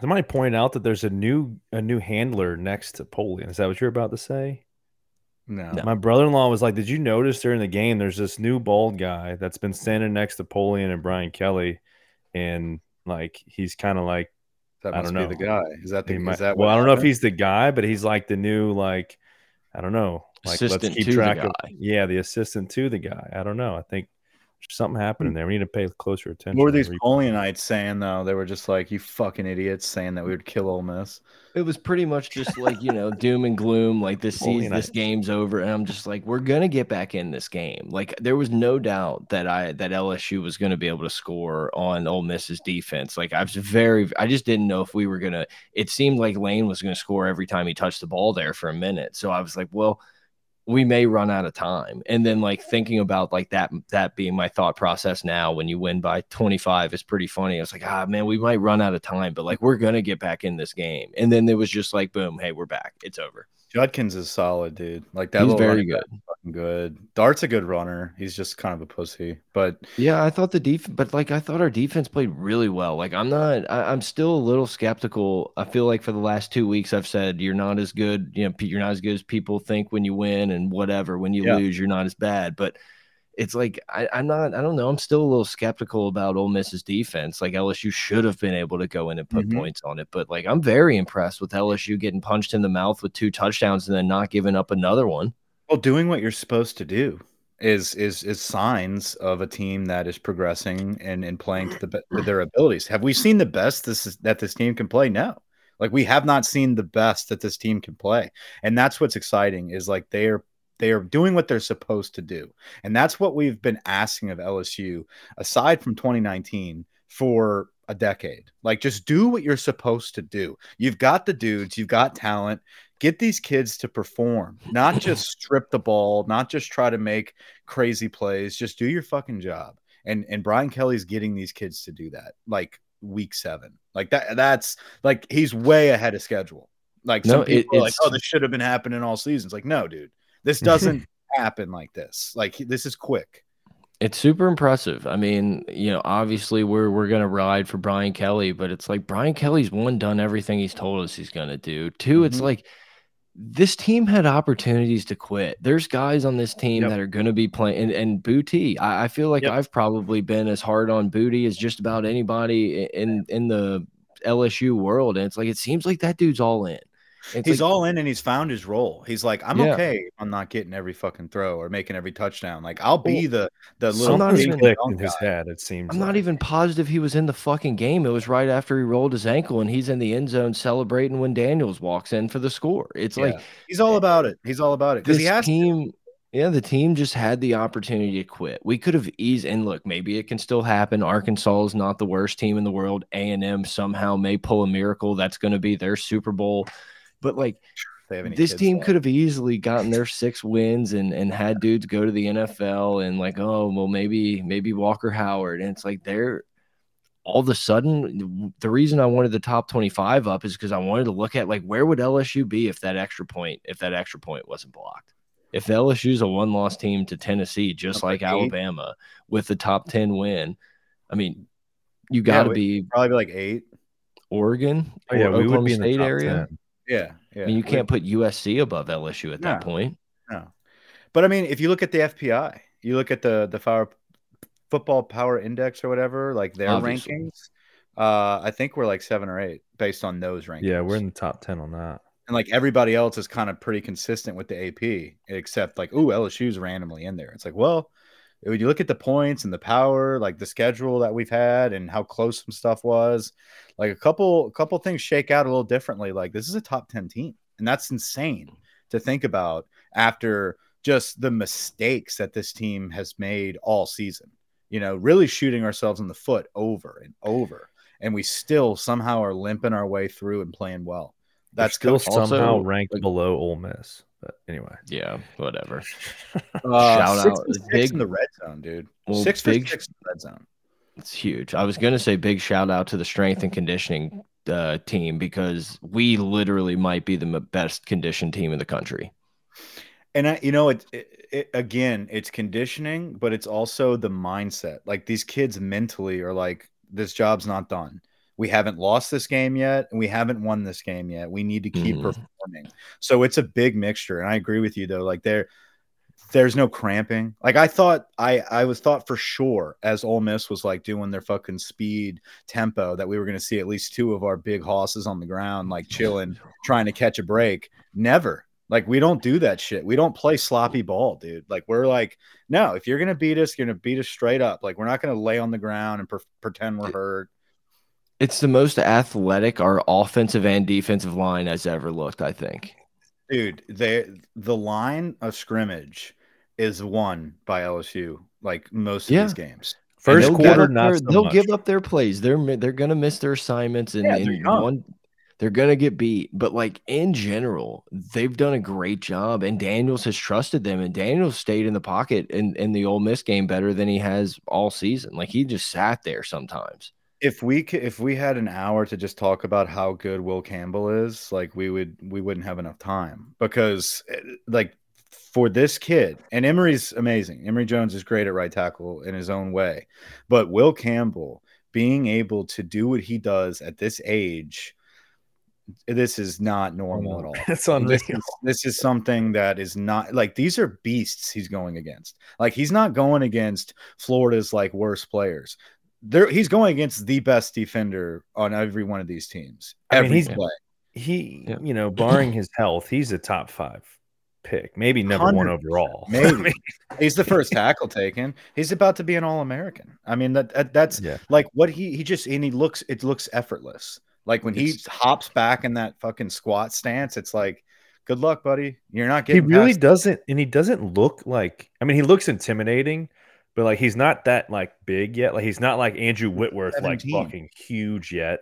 somebody pointed out that there's a new a new handler next to Polian. Is that what you're about to say? No. My brother-in-law was like, "Did you notice during the game there's this new bald guy that's been standing next to Polian and Brian Kelly and like he's kind of like that must I don't know. be the guy. Is that the? Might, is that well, I don't know if he's the guy, but he's like the new like I don't know. Like assistant let's keep track of yeah, the assistant to the guy. I don't know. I think something happening hmm. there. We need to pay closer attention. What were these Polianites saying though? They were just like, "You fucking idiots," saying that we would kill Ole Miss. It was pretty much just like you know, doom and gloom. Like this season, this game's over, and I'm just like, we're gonna get back in this game. Like there was no doubt that I that LSU was gonna be able to score on Ole Miss's defense. Like I was very, I just didn't know if we were gonna. It seemed like Lane was gonna score every time he touched the ball there for a minute. So I was like, well we may run out of time. And then like thinking about like that that being my thought process now when you win by 25 is pretty funny. I was like ah man we might run out of time but like we're gonna get back in this game. And then it was just like boom hey we're back. It's over Judkins is solid, dude. Like that. He's very good. Good. Dart's a good runner. He's just kind of a pussy. But yeah, I thought the defense, but like I thought our defense played really well. Like I'm not. I, am still a little skeptical. I feel like for the last two weeks I've said you're not as good. You know, you're not as good as people think when you win, and whatever. When you yeah. lose, you're not as bad. But it's like I, am not. I don't know. I'm still a little skeptical about Ole Miss's defense. Like LSU should have been able to go in and put mm -hmm. points on it, but like I'm very impressed with LSU getting punched in the mouth with two touchdowns and then not giving up another one. Well, doing what you're supposed to do is is is signs of a team that is progressing and and playing to the to their abilities. Have we seen the best this is that this team can play? No. Like we have not seen the best that this team can play. And that's what's exciting is like they are they are doing what they're supposed to do. And that's what we've been asking of LSU aside from 2019 for a decade. Like just do what you're supposed to do. You've got the dudes, you've got talent. Get these kids to perform, not just <clears throat> strip the ball, not just try to make crazy plays. Just do your fucking job. And and Brian Kelly's getting these kids to do that. Like week 7. Like that that's like he's way ahead of schedule. Like some people it, are like, oh, this should have been happening all seasons. Like, no, dude. This doesn't <laughs> happen like this. Like this is quick. It's super impressive. I mean, you know, obviously we're we're gonna ride for Brian Kelly, but it's like Brian Kelly's one done everything he's told us he's gonna do. 2 it's Mhm. like this team had opportunities to quit. There's guys on this team Yep. that are gonna be playing and, and Boutte. I, I feel like Yep. I've probably been as hard on Boutte as just about anybody in in the LSU world. And it's like it seems like that dude's all in. It's He's like, all in and he's found his role. He's like, I'm Yeah. okay. I'm not getting every fucking throw or making every touchdown. Like I'll be the the little not Something's even- in his guy. head. It seems. I'm not even positive he was in the fucking game. It was right after he rolled his ankle and he's in the end zone celebrating when Daniels walks in for the score. It's like He's all eh about it. He's all about it because this he has to. team, yeah, the team just had the opportunity to quit. We could have eased and look, maybe it can still happen. Arkansas is not the worst team in the world. A and M somehow may pull a miracle. That's going to be their Super Bowl. But like they have any this team left. could have easily gotten their six wins and and had dudes go to the NFL and like, oh well, maybe maybe Walker Howard. And it's like they're all of a sudden the reason I wanted the top 25 up is because I wanted to look at like where would LSU be if that extra point if that extra point wasn't blocked. If LSU's a one loss team to Tennessee, just Number like eight. Alabama with the top 10 win, I mean, you got to we- be probably be like eight. Oregon Oh, yeah, or we would Oklahoma be in the State top area. 10. Yeah, yeah. I mean, you can't put USC above LSU at that point. No. But I mean, if you look at the FPI, you look at the the Power Football Power Index or whatever, like their Obviously. rankings. Uh, I think we're like seven or eight based on those rankings. Yeah, we're in the top ten on that. and like everybody else is kind of pretty consistent with the AP, except like, ooh, LSU's randomly in there. It's like, well, when you look at the points and the power, like the schedule that we've had and how close some stuff was, like a couple, a couple things shake out a little differently. Like this is a top 10 team, and that's insane to think about after just the mistakes that this team has made all season. You know, really shooting ourselves in the foot over and over, and we still somehow are limping our way through and playing well. That's That's still cool. somehow Also, ranked like- below Ole Miss. But anyway, Yeah, whatever. <laughs> Uh, Shout six out, and six big- in the red zone, dude. Well, six for big- six in the red zone. It's huge. I was gonna say big shout out to the strength and conditioning uh, team because we literally might be the best conditioned team in the country. And I, you know, it, it, it again, it's conditioning, but it's also the mindset. Like these kids mentally are like, this job's not done. We haven't lost this game yet, and we haven't won this game yet. We need to keep Mhm. performing. So it's a big mixture. And I agree with you though. Like there, there's no cramping. Like I thought, I I was thought for sure as Ole Miss was like doing their fucking speed tempo that we were going to see at least two of our big hosses on the ground, like chilling, trying to catch a break. Never. Like we don't do that shit. We don't play sloppy ball, dude. Like we're like, no, if you're gonna beat us, you're gonna beat us straight up. Like we're not gonna lay on the ground and per- pretend we're hurt. It's the most athletic our offensive and defensive line has ever looked. I think. Dude, they the line of scrimmage is won by LSU like most of Yeah. these games. First they'll give quarter, up not their- so they'll much. give up their plays. They're they're gonna miss their assignments and, Yeah, they're and one they're gonna get beat. But like in general, they've done a great job, and Daniels has trusted them, and Daniels stayed in the pocket in in the Ole Miss game better than he has all season. Like he just sat there sometimes. If we c- if we had an hour to just talk about how good Will Campbell is, like we would we wouldn't have enough time because eh, like for this kid and Emery's amazing. Emery Jones is great at right tackle in his own way, but Will Campbell being able to do what he does at this age, this is not normal at all. <laughs> Unreal. This is, this is something that is not like these are beasts he's going against. Like he's not going against Florida's like worst players. There he's going against the best defender on every one of these teams. I mean, he's- play. He, Yeah. you know, barring his health, he's a top five pick, maybe number one 100%, overall. <laughs> maybe. I mean, He's the first tackle taken. He's about to be an all-American. I mean that, that that's yeah, like what he he just and he looks it looks effortless. Like when he hops back in that fucking squat stance, it's like good luck, buddy. You're not getting. he really past- doesn't, and he doesn't look like. I mean, he looks intimidating, but like he's not that like big yet. Like he's not like Andrew Whitworth, like fucking huge yet.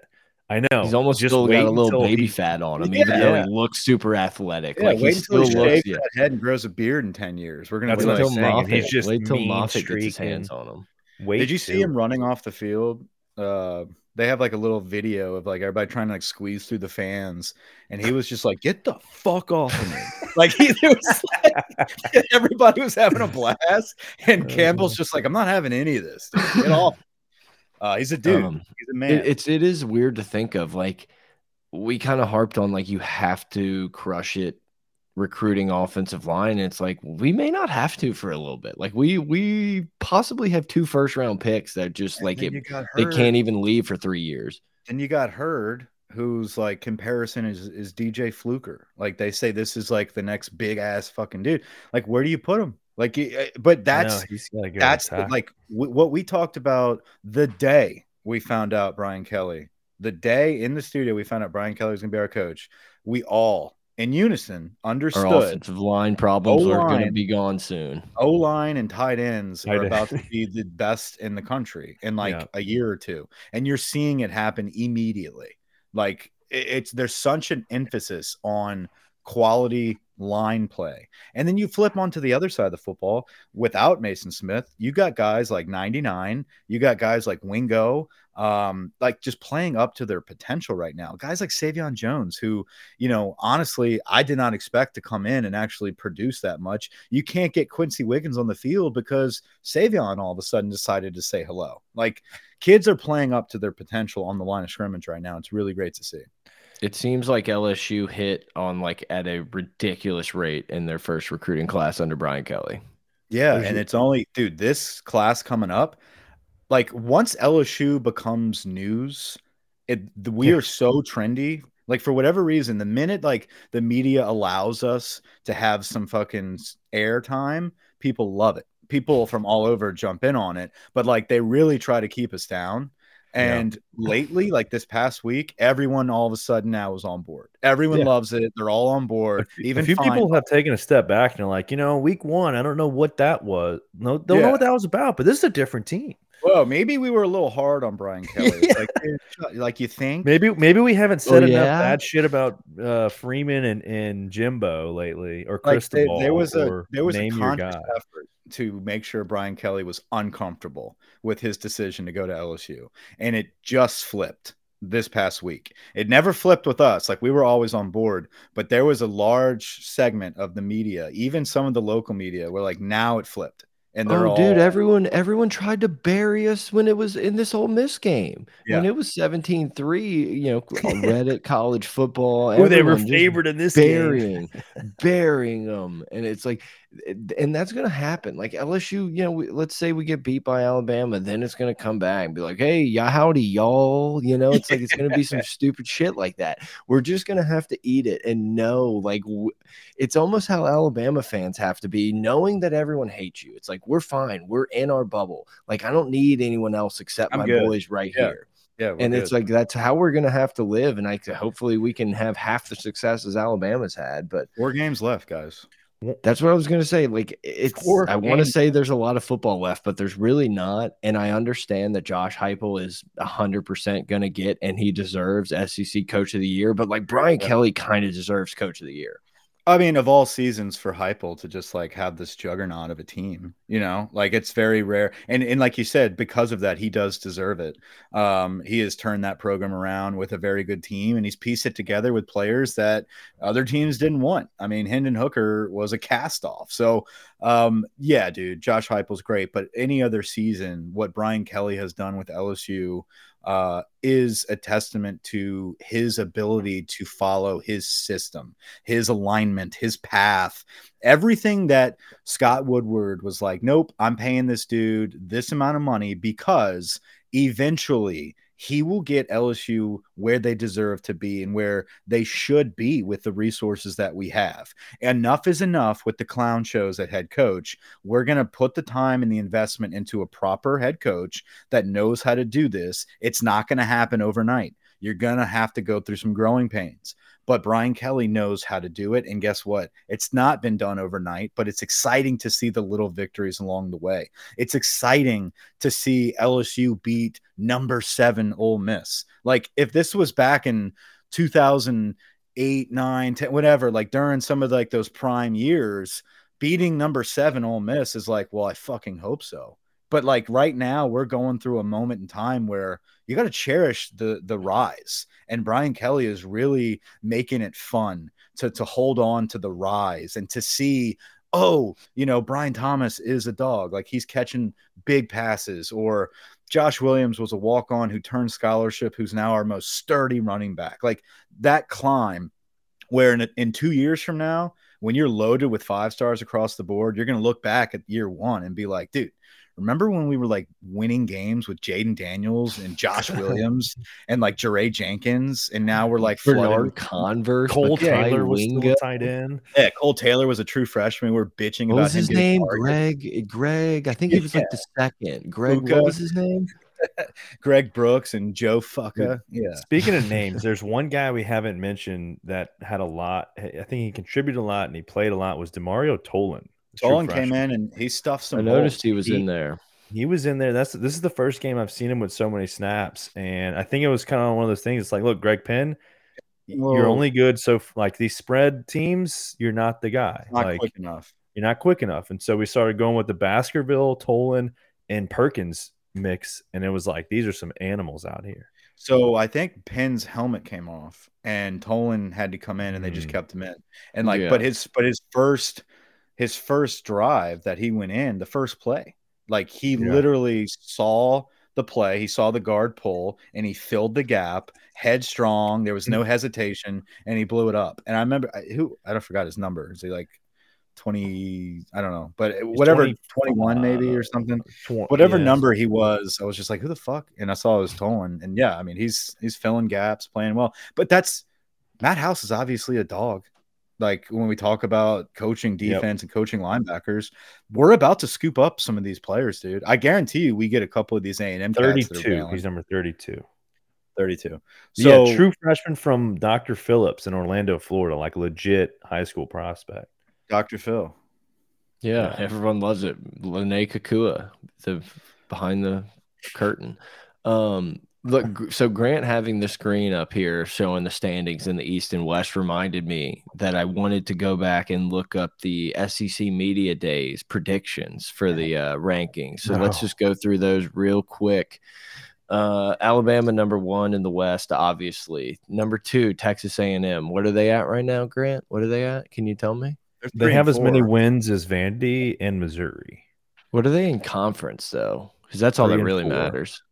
I know. He's almost Just still got a little baby he- fat on him, even Yeah. though he looks super athletic. Yeah, like he wait until still he looks. shaves Yeah. that head and grows a beard in 10 years. We're gonna That's be what Wait like, I'm till Moffitt. he's just wait till Moffitt gets his hands on him. Wait Did you see till- him running off the field uh they have like a little video of like everybody trying to like squeeze through the fans, and he was just like, "Get the fuck off of me!" like he was like, <laughs> everybody was having a blast, and <laughs> Campbell's just like, "I'm not having any of this. Dude. Get off." Uh, he's a dude. Um, he's a man. It, it's it is weird to think of like we kind of harped on like you have to crush it recruiting offensive line and it's like we may not have to for a little bit like we we possibly have two first round picks that just And like it, they can't even leave for three years And you got Heard, whose like comparison is is DJ Fluker. Like they say, this is like the next big ass fucking dude. Like where do you put him? Like, eh, but that's No, he's gotta go that's attack. like w- what we talked about the day we found out Brian Kelly. The day in the studio we found out Brian Kelly was gonna be our coach. We all in unison understood our understood offensive line problems are going to be gone soon O line and tight ends Tight are end. about to be the best in the country in like Yeah. a year or two, and you're seeing it happen immediately. Like it- it's there's such an emphasis on quality line play, and then you flip onto the other side of the football without Mason Smith. You got guys like 99, you got guys like Wingo, um, like just playing up to their potential right now. Guys like Sai'vion Jones, who you know, honestly, I did not expect to come in and actually produce that much. You can't get Quency Wiggins on the field because Sai'vion all of a sudden decided to say hello. Like kids are playing up to their potential on the line of scrimmage right now. It's really great to see. it seems like lsu hit on like at a ridiculous rate in their first recruiting class under brian kelly Yeah, and it's only dude, this class coming up, like once LSU becomes news, it we Yeah. are so trendy. Like for whatever reason, the minute like the media allows us to have some fucking air time, people love it. People from all over jump in on it, but like they really try to keep us down. Yeah. And lately, like this past week, everyone all of a sudden now is on board. Everyone Yeah. loves it. They're all on board. A Even few Fine- people have taken a step back and are like, you know, week one, I don't know what that was. No, don't Yeah. know what that was about, but this is a different team. Well, maybe we were a little hard on Brian <laughs> Kelly. It's Like, like you think? Maybe maybe we haven't said Oh, enough yeah? bad shit about uh, Freeman and, and Jimbo lately, or Like they- Cristobal. there was a there was a conscious effort to make sure Brian Kelly was uncomfortable with his decision to go to LSU, and it just flipped this past week. It never flipped with us; like we were always on board, but there was a large segment of the media, even some of the local media, were like, "Now it flipped," and they're oh all, dude everyone everyone tried to bury us when it was in this whole miss game. When it was 17-3 you know <laughs> on reddit college football Who they were favored in this game. burying burying them and it's like and that's gonna happen like lsu you you know we, let's say we get beat by alabama then it's gonna come back and be like hey yeah howdy y'all you know it's like it's gonna be some <laughs> stupid shit like that we're just gonna have to eat it and know like w- it's almost how alabama fans have to be knowing that everyone hates you it's like we're fine we're in our bubble like i don't need anyone else except I'm my good. boys right Yeah. here yeah, and it's good. like that's how we're gonna have to live and i hopefully we can have half the success as alabama's had but four games left, guys. That's what i was gonna say like it's Four i want to say there's a lot of football left but there's really not and i understand that josh heupel is 100% gonna get and he deserves sec coach of the year but like brian Yeah. kelly kind of deserves coach of the year I mean, of all seasons for Heupel to just like have this juggernaut of a team, you know, like it's very rare. And and like you said, because of that, he does deserve it. Um, he has turned that program around with a very good team, and he's pieced it together with players that other teams didn't want. I mean, Hendon Hooker was a cast off. So, um, yeah, dude, Josh Heupel's great, but any other season, what Brian Kelly has done with LSU uh, is a testament to his ability to follow his system, his alignment, his path, everything that Scott Woodward was like, nope, I'm paying this dude this amount of money because eventually he will get LSU where they deserve to be and where they should be with the resources that we have. Enough is enough with the clown shows at head coach. We're going to put the time and the investment into a proper head coach that knows how to do this. It's not going to happen overnight. You're going to have to go through some growing pains. But Brian Kelly knows how to do it. And guess what? It's not been done overnight, but it's exciting to see the little victories along the way. It's exciting to see LSU beat number seven Ole Miss. Like if this was back in 2008, 9, 10, whatever, like during some of like those prime years, beating number seven Ole Miss is like, well, I fucking hope so. But like right now, we're going through a moment in time where you got to cherish the the rise, and Brian Kelly is really making it fun to to hold on to the rise and to see oh, you know, Brian Thomas is a dog. Like he's catching big passes, or Josh Williams was a walk on who turned scholarship, who's now our most sturdy running back. Like that climb, where in, in two years from now, when you're loaded with five stars across the board, you're going to look back at year one and be like, dude, remember when we were like winning games with Jayden Daniels and Josh <laughs> Williams and like Jaray Jenkins, and now we're like Bernard Converse, Cole Makai Taylor was Wingo. still tight end. Yeah, Cole Taylor was a true freshman. We're bitching What about was his getting name? Greg. Greg. I think he was like the second. Greg. Puka. What was his name? <laughs> Greg Brooks and Joe Foucha. Yeah. Speaking of <laughs> names, there's one guy we haven't mentioned that had a lot. I think he contributed a lot and he played a lot. Was Demario Tolan? A true Tolan came in and he stuffed some. I noticed holes. he was He- in there. He was in there. That's this is the first game I've seen him with so many snaps, and I think it was kind of one of those things. It's like, look, Greg Penn, you're only good so like these spread teams. You're not the guy. not like quick enough. you're not quick enough, and so we started going with the Baskerville, Tolan, and Perkins mix, and it was like these are some animals out here. So I think Penn's helmet came off, and Tolan had to come in, and they just Mm. kept him in. And like, Yeah. but his but his first his first drive that he went in, the first play, like he Yeah. literally saw the play, he saw the guard pull, and he filled the gap, headstrong. There was no mm-hmm. hesitation, and he blew it up. And I remember who I don't forgot his number. Is he like twenty? I don't know, but whatever, 20 twenty one maybe or something Tw- whatever yeah. number he was, I was just like, who the fuck? And I saw it was Tolan. And yeah, I mean, he's he's filling gaps, playing well. But that's Matt House is obviously a dog. Like when we talk about coaching Yep. defense and coaching linebackers, we're about to scoop up some of these players, dude. I guarantee you, we get a couple of these A and M Thirty-two. He's number thirty-two. 32. So yeah, true freshman from Dr. Phillips in Orlando, Florida, like legit high school prospect. Dr. Phil. Yeah, Yeah. everyone loves it. Lene Kakua, the behind the curtain. Um, look, so Grant having the screen up here showing the standings in the East and West reminded me that I wanted to go back and look up the SEC Media Days predictions for the uh, rankings. So let's just go through those real quick. Uh, Alabama number one in the West, obviously. Number two, Texas A&M. What are they at right now, Grant? What are they at? Can you tell me? They're They three have as many wins as Vandy and Missouri. What are they in conference though? Because that's all Three that really four. matters.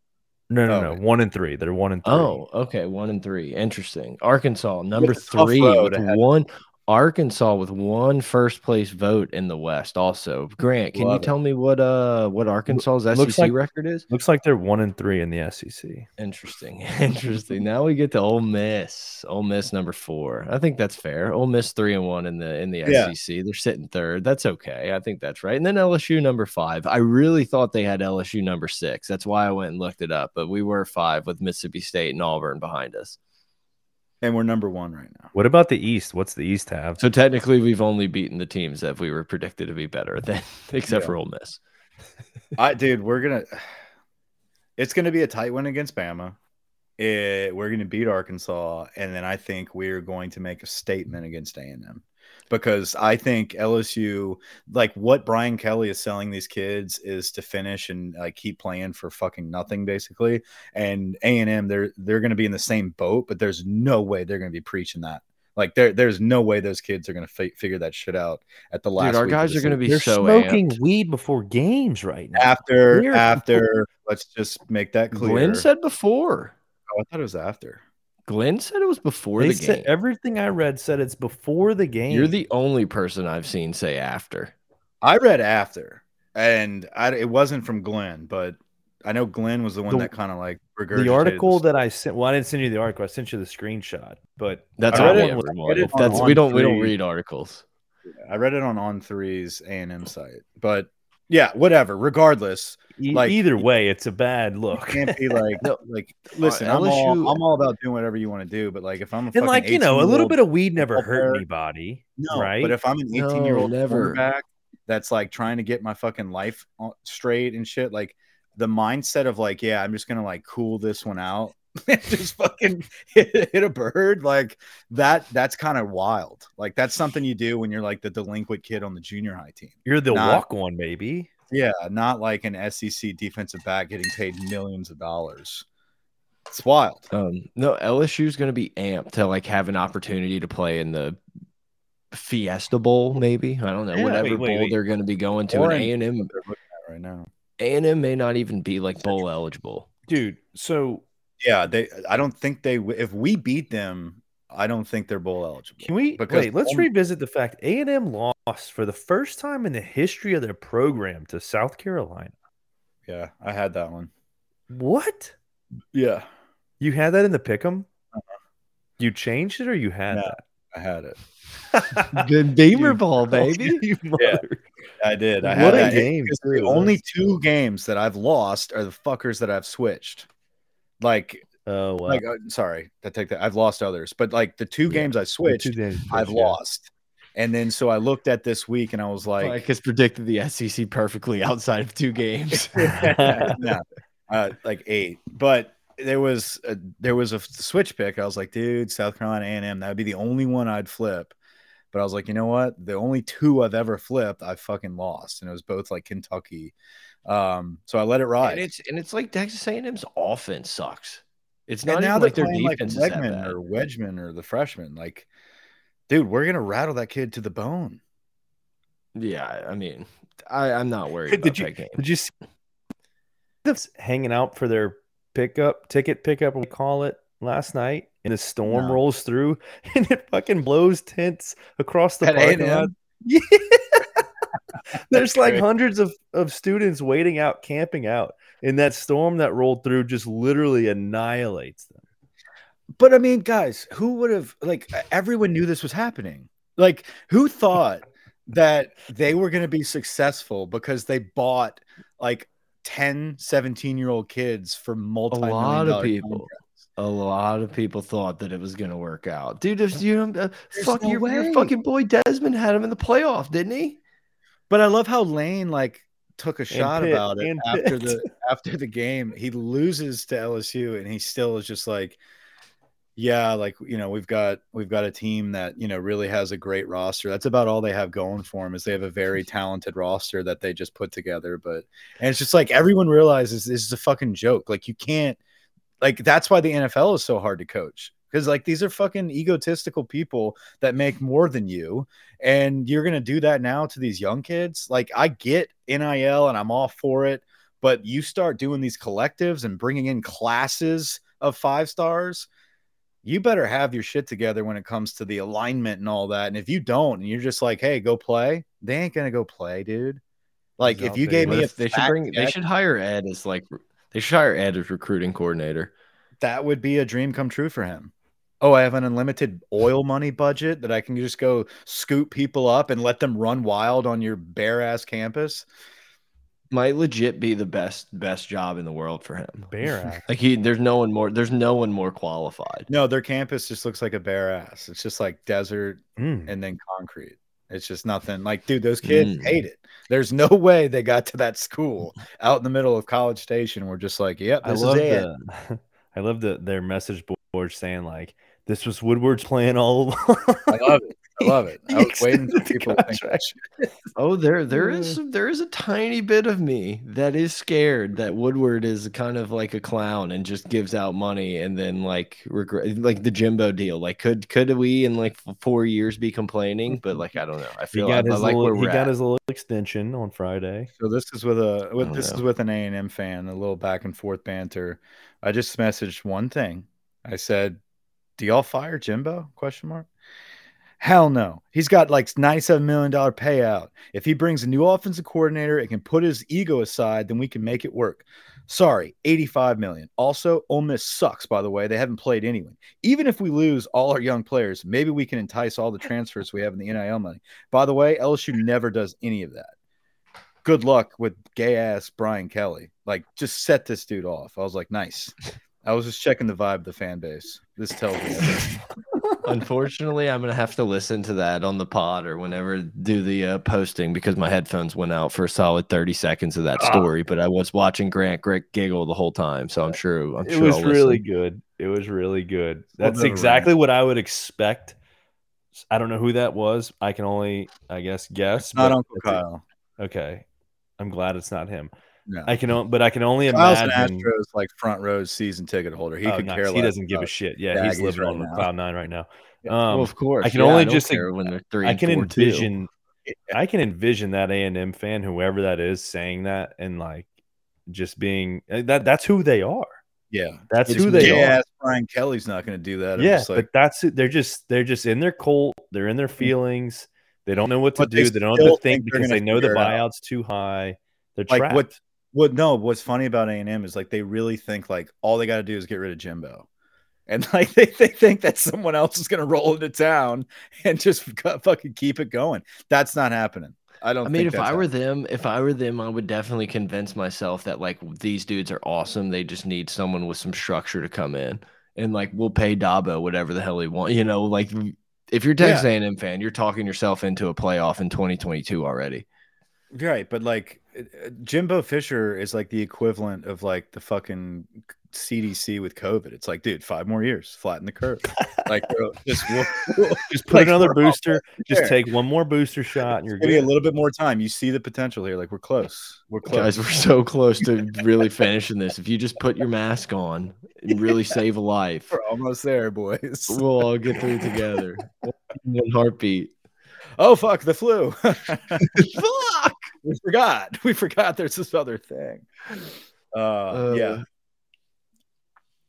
No, no, Oh. no. One and three. They're one and three. Oh, okay, one and three. Interesting. Arkansas number it's a tough three with one. Arkansas with one first place vote in the West. Also, Grant, can you it. tell me what uh what Arkansas's SEC like- record is? Looks like they're one and three in the SEC. Interesting. <laughs> Interesting. Now we get to Ole Miss. Ole Miss number four. I think that's fair. Ole Miss three and one in the in the Yeah. SEC. They're sitting third. That's okay. I think that's right. And then LSU number five. I really thought they had LSU number six. That's why I went and looked it up. But we were five with Mississippi State and Auburn behind us. And we're number one right now. What about the East? What's the East have? So technically, we've only beaten the teams that we were predicted to be better than, <laughs> except Yeah. for Ole Miss. I dude, we're gonna it's gonna be a tight one against Bama. It, we're gonna beat Arkansas, and then I think we're going to make a statement against A and M because I think LSU, like what Brian Kelly is selling these kids, is to finish and like keep playing for fucking nothing, basically. And A and M, they're they're gonna be in the same boat, but there's no way they're gonna be preaching that. Like there, there's no way those kids are gonna fi- figure that shit out at the last. Dude, our week guys are going to be They're so smoking amped. weed before games right now. after We're- after <laughs> let's just make that clear Glenn said before. oh, i thought it was after Glenn said it was before They the said game. everything I read said it's before the game. You're the only person I've seen say after. i read after and I, it wasn't from glenn but i know glenn was the one The- that kind of like the article that I sent. Well, I didn't send you the article. I sent you the screenshot. But That's all we it- ever I want. read it That's on we don't we don't read articles. i read it on on threes a&m site but yeah whatever regardless e- Like- either way, it's a bad you look. can't be like <laughs> No. like uh, listen I'm, all, I'm all about doing whatever you want to do but like if i'm a and like you know, a little bit of weed never hurt anybody. No, right? but if I'm an 18 year old No, never. quarterback that's like trying to get my fucking life uh, straight and shit, like the mindset of like, yeah, I'm just gonna like cool this one out and <laughs> just fucking <laughs> hit, hit a bird like that. That's kind of wild. Like that's something you do when you're like the delinquent kid on the junior high team. You're the Not- walk one, maybe. Yeah, not like an SEC defensive back getting paid millions of dollars. It's wild. Um, no, LSU is going to be amped to like have an opportunity to play in the Fiesta Bowl, maybe. I don't know, Yeah, whatever wait, wait, bowl wait. they're going to be going to. Or And in- A and M, They're looking at right now. A and M may not even be like bowl eligible. Dude, so Yeah, they. I don't think they. If we beat them, I don't think they're bowl eligible. can we Because wait? Let's only- revisit the fact A and M lost for the first time in the history of their program to South Carolina. Yeah, I had that one. What? Yeah, You had that in the pick'em? Uh-huh. You changed it or you had No. I had it. that? <laughs> The Beamer Dude. Ball, baby. <laughs> Yeah. I did. I What had a that. game, The only two games that I've lost are the fuckers that I've switched. Like, Oh wow. like, uh, sorry, I take that. I've lost others, but like the two Yeah. games I switched, days, I've yeah. lost. And then so I looked at this week and I was like, Like, has predicted the SEC perfectly outside of two games. <laughs> no, uh, like eight. But there was a, there was a switch pick. I was like, dude, South Carolina A and M. That would be the only one I'd flip. But I was like, you know what? The only two I've ever flipped, I fucking lost, and it was both like Kentucky. Um, so I let it ride. and it's and it's like Texas A&M's offense sucks. It's And not now even they're like their playing like defense is that Wegman bad. or Wedgman or the freshman. Like, dude, we're gonna rattle that kid to the bone. Yeah, I mean, I, I'm not worried Did about you- that game. Did you see them hanging out for their pickup ticket pickup? We call it last night, and the storm No. rolls through, <laughs> and it fucking blows tents across the At parking lot. <laughs> Yeah. <laughs> There's like hundreds of, of students waiting out, camping out, and that storm that rolled through just literally annihilates them. But I mean, guys, who would have like everyone knew this was happening? Like, who thought that they were going to be successful because they bought like 10, 17 year old kids for A lot of people, a lot of people thought that it was going to work out. Dude, if you uh, There's fuck no your, your fucking boy Desmond had him in the playoff, didn't he? But I love how Lane like took a shot Pitt, about it after Pitt. the <laughs> after the game. He loses to LSU and he still is just like, yeah, like you know, we've got we've got a team that you know really has a great roster. That's about all they have going for them is they have a very <laughs> talented roster that they just put together. But and it's just like everyone realizes this is a fucking joke. Like you can't like that's why the NFL is so hard to coach because like these are fucking egotistical people that make more than you and you're going to do that now to these young kids? Like i get nil and i'm all for it but you start doing these collectives and bringing in classes of five stars you better have your shit together when it comes to the alignment and all that and if you don't and you're just like hey go play they ain't going to go play dude. Like if you gave me a if they should bring, they should hire Ed as like, they should hire Ed as recruiting coordinator. that would be a dream come true for him oh i have an unlimited oil money budget that i can just go scoop people up and let them run wild on your bare ass campus Might legit be the best best job in the world for him. Bear <laughs> ass. Like he, there's no one more. There's no one more qualified. No, their campus just looks like a bare ass. It's just like desert Mm. and then concrete. It's just nothing. Like, dude, those kids Mm. hate it. There's no <laughs> way they got to that school out in the middle of College Station. We're just like, yep, I this love is it. the <laughs> I love the their message board saying like this was Woodward's plan all along. <laughs> I love it. I love it. I was waiting for <laughs> people to think that contract. shit. Oh, there there is there is a tiny bit of me that is scared that Woodward is kind of like a clown and just gives out money and then like regret like the Jimbo deal. Like could could we in like four years be complaining? But like I don't know. I He feel got I, I his like little, he we're got at. his little extension on Friday. So this is with a with don't this is with an A and M fan, a little back and forth banter. I just messaged one thing. I said, "Do y'all fire Jimbo?" Question mark. Hell no. He's got like $97 million payout. If he brings a new offensive coordinator and can put his ego aside, then we can make it work. Sorry, 85 million. Also, Ole Miss sucks, by the way. They haven't played anyone. Even if we lose all our young players, maybe we can entice all the transfers we have in the NIL money. By the way, LSU never does any of that. Good luck with gay ass Brian Kelly. Like, just set this dude off. I was like, nice. I was just checking the vibe of the fan base. This tells me everything. <laughs> Unfortunately, I'm gonna have to listen to that on the pod or whenever do the uh, posting because my headphones went out for a solid 30 seconds of that Ah. story. But I was watching Grant Greg giggle the whole time, so I'm sure. I'm it sure was I'll really listen. good. It was really good. That's bit of exactly what I would expect. I don't know who that was. I can only, I guess, guess. Not Uncle that's it. Kyle. Okay, I'm glad it's not him. No. I can, but I can only Kyle's imagine. Astros like front row season ticket holder. He Oh, could nice. care less. He doesn't give a shit. Yeah, he's living right on now. cloud nine right now. Yeah. Um, well, of course. I can Yeah, only don't just when they're three. I can envision I can envision that A and M fan, whoever that is, saying that and like just being uh, that. That's who they are. Yeah, That's It's who they gay are. Brian Kelly's not going to do that. I'm Yeah, like, but that's they're just they're just in their cult. They're in their feelings. They don't know what to But they do. They don't know what to think think because they know the it out. buyout's too high. They're like trapped. what? What? No, what's funny about A and M is like they really think like all they got to do is get rid of Jimbo, and <laughs> like they, they think that someone else is going to roll into town and just <laughs> fucking keep it going. That's not happening. I don't. I mean, if I were happening. them, if I were them, I would definitely convince myself that like these dudes are awesome. They just need someone with some structure to come in, and like we'll pay Dabo whatever the hell he want. You know, like if you're Texas A&M fan, you're talking yourself into a playoff in 2022 already. Right, but like uh, Jimbo Fisher is like the equivalent of like the fucking CDC with COVID. It's like, dude, five more years, flatten the curve. like, bro, <laughs> just we'll, we'll- just put like, another booster. <laughs> Just take one more booster shot, and you're give you a little bit more time. You see the potential here. Like, we're close. We're close. Guys, we're so close to really finishing this. If you just put your mask on and <laughs> really save a life, We're almost there, boys. we'll all get through together. One heartbeat. Oh fuck, the flu. Fuck. We forgot. <laughs> We forgot there's this other thing. Uh, yeah.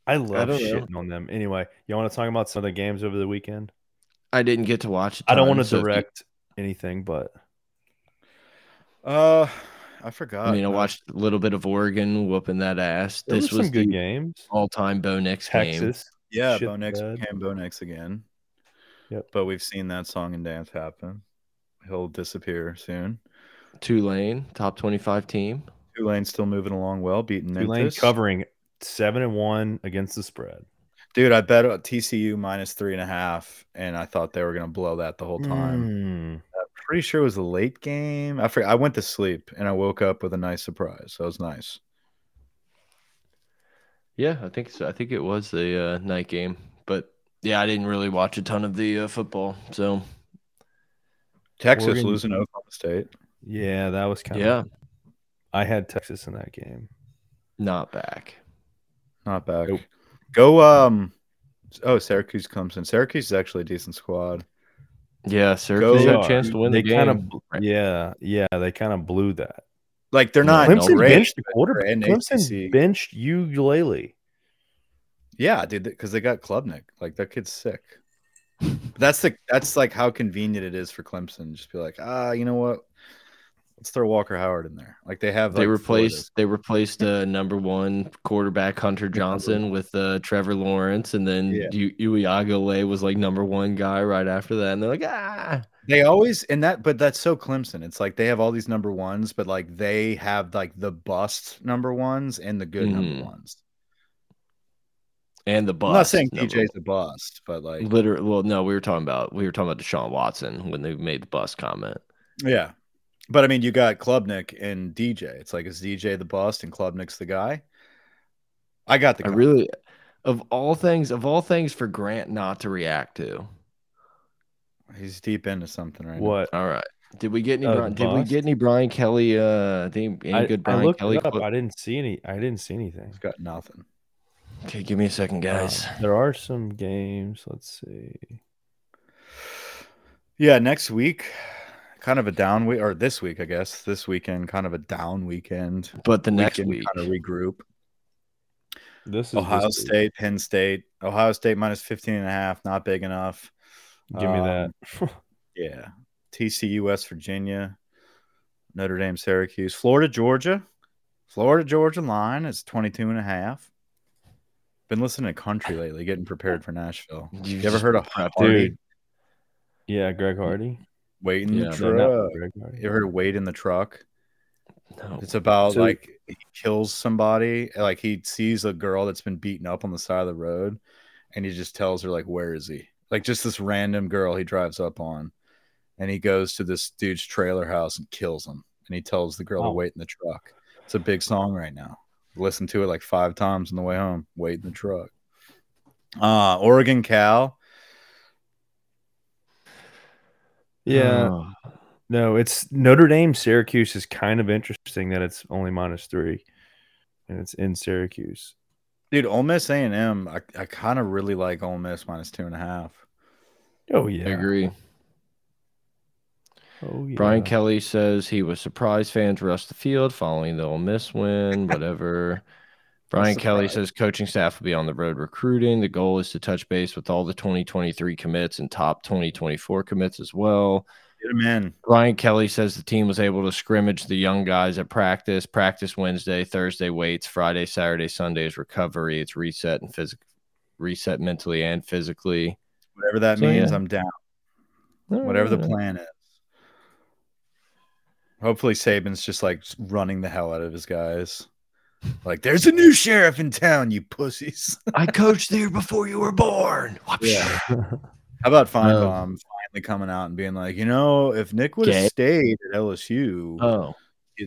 I love don't know. shitting on them. Anyway, you want to talk about some of the games over the weekend? I didn't get to watch. I I don't want to direct anything, but Uh, I forgot. I mean, I watched a little bit of Oregon whooping that ass. there This were was some good the games. all-time Bo Nix game. Yeah, shit Bo Nix the became Bo Nix again. Yep. But we've seen that song and dance happen. He'll disappear soon. Tulane, top 25 team. Tulane's still moving along well, beating Tulane Memphis. covering seven and one against the spread. Dude, I bet TCU minus three and a half, and I thought they were gonna blow that the whole time. Mm. Pretty sure it was a late game. I forget, I went to sleep and I woke up with a nice surprise. That was nice. Yeah, I think so. I think it was a uh, night game, but yeah, I didn't really watch a ton of the uh, football. So Texas Oregon- losing to Oklahoma State. Yeah, that was kind of. yeah, I had Texas in that game. not back. Not bad. Nope. Go um oh Syracuse comes in. Syracuse is actually a decent squad. Yeah, Syracuse They had a chance to win they the game. kind of, yeah, yeah, they kind of blew that. Like they're not Clemson great, benched the quarterback. Clemson ACC. benched Uiagalelei. Yeah, dude, because they got Klubnik. Like that kid's sick. That's the that's like how convenient it is for Clemson. Just be like, ah, you know what? Let's throw Walker Howard in there. Like they have. they like, replaced they replaced uh, number one quarterback Hunter Johnson with uh, Trevor Lawrence, and then Yeah. U- Uiagalelei was like number one guy right after that, and they're like, ah, They always and that, but that's so Clemson. It's like they have all these number ones, but like they have like the bust number ones and the good Mhm. number ones. and the bust. I'm not saying DJ's a bust, but like literally. Well, no, we were talking about we were talking about Deshaun Watson when they made the bust comment. yeah. But I mean, you got Klubnik and DJ. It's like is DJ the bust and Klubnik's the guy? I got the I really, of all things, of all things for Grant not to react to. He's deep into something right now. What? All right. Did we get any? Uh, Brian, did we get any Brian Kelly? Uh, any, any I, good I Brian looked Kelly? up. I didn't see any. I didn't see anything. He's got nothing. Okay, give me a second, guys. Um, there are some games. Let's see. Yeah, next week, kind of a down week, or this week, I guess. This weekend, kind of a down weekend. but the next can week, kind of regroup. This is Ohio this week. State, Penn State. Ohio State minus 15 and a half, not big enough. Give me that. Um, yeah. TCU, West Virginia, Notre Dame, Syracuse, Florida, Georgia. Florida, Georgia line is 22 and a half. Been listening to country lately, getting prepared for Nashville. You You ever heard of prepped, Hardy? dude. yeah, Greg Hardy. Wait in Yeah. the No, not truck. You ever heard of Wait in the truck? No. It's about So- like he kills somebody, like he sees a girl that's been beaten up on the side of the road, and he just tells her like, "Where is he?" like just this random girl he drives up on, and he goes to this dude's trailer house and kills him, and he tells the girl Oh. to wait in the truck. It's a big song right now. Listen to it like five times on the way home. Wait in the truck. Uh Oregon Cal. Yeah. Oh, No, it's Notre Dame Syracuse is kind of interesting that it's only minus three, and it's in Syracuse. Dude, Ole Miss A and M. I, I kind of really like Ole Miss minus two and a half. Oh yeah, I yeah, agree. Oh yeah. Brian Kelly says he was surprised fans rushed the field following the Ole Miss win, whatever. <laughs> Brian Kelly says coaching staff will be on the road recruiting. The goal is to touch base with all the 2023 commits and top 2024 commits as well. Get him in. Brian Kelly says the team was able to scrimmage the young guys at practice. Practice Wednesday, Thursday weights, Friday, Saturday, Sunday is recovery. It's reset and physical, reset mentally and physically. Whatever that So, means, yeah. I'm down. Whatever the plan is. Hopefully Saban's just like running the hell out of his guys. Like, there's a new sheriff in town, you pussies. <laughs> I coached there before you were born. Yeah. How about Finebaum Um, finally coming out and being like, you know, if Nick would have stayed at LSU, Oh,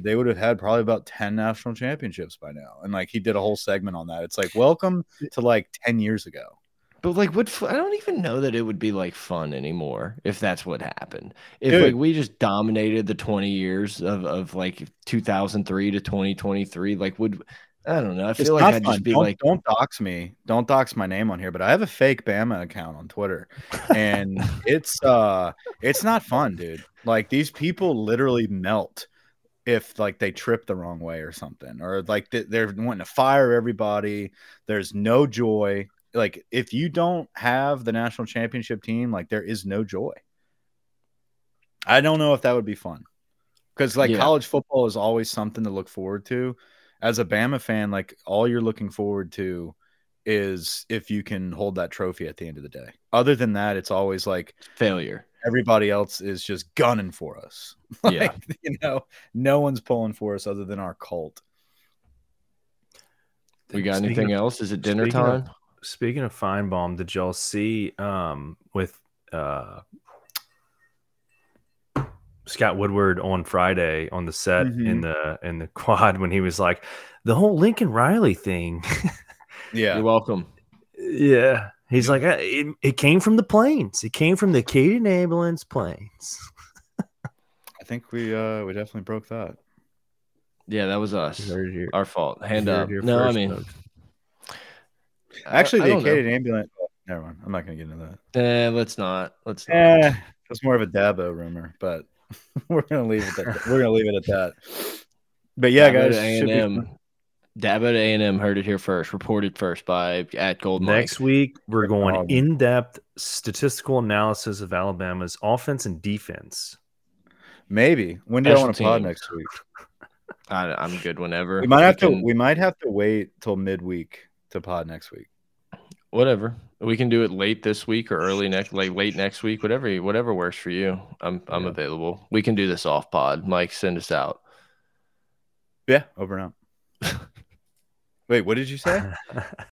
they would have had probably about 10 national championships by now. And like he did a whole segment on that. It's like, welcome to like 10 years ago. But like, what? I don't even know that it would be like fun anymore if that's what happened. If Dude. like we just dominated the 20 years of, of like 2003 to 2023, like would I don't know. I It's feel like I'd fun. just be don't, like, don't dox me. Don't dox my name on here, but I have a fake Bama account on Twitter. And <laughs> it's uh it's not fun, dude. Like these people literally melt if like they trip the wrong way or something. Or like they're wanting to fire everybody. There's no joy. Like if you don't have the national championship team, like there is no joy. I don't know if that would be fun. Because like Yeah. college football is always something to look forward to as a Bama fan, like all you're looking forward to is if you can hold that trophy at the end of the day. Other than that, it's always like failure. everybody else is just gunning for us. <laughs> Yeah. You know, no one's pulling for us other than our cult. We got anything else? Is it dinner speaking of- time? Speaking of Finebaum, did y'all see um, with uh, Scott Woodward on Friday on the set in Mhm. the in the <laughs> quad when he was like the whole Lincoln Riley thing? <laughs> Yeah. You're welcome. yeah, he's like "Uh, it, it came from the planes. It came from the Canadian ambulance planes. <laughs> I think we uh we definitely broke that. Yeah, that was us. You heard your- Our fault. Hand up. No, I mean, folks. I- Actually, I the don't know. Acadian ambulance. oh, never mind. I'm not gonna get into that. Eh, let's not. Let's not. Eh, it's more of a Dabo rumor, but <laughs> we're gonna leave it. At, we're gonna leave it at that. But yeah, Dabo guys, to A&M. Dabo to A&M heard it here first. Reported first by at Gold Mike. Next week, we're going Um, in depth statistical analysis of Alabama's offense and defense. maybe. When do you Special want to pod next week? <laughs> I, I'm good whenever. We might have to. We might have to wait till midweek to pod next week. whatever. We can do it late this week or early next, like late next week. Whatever, whatever works for you. I'm I'm Yeah. available. We can do this off pod. Mike, send us out. Yeah, over and out. <laughs> Wait, what did you say? <laughs>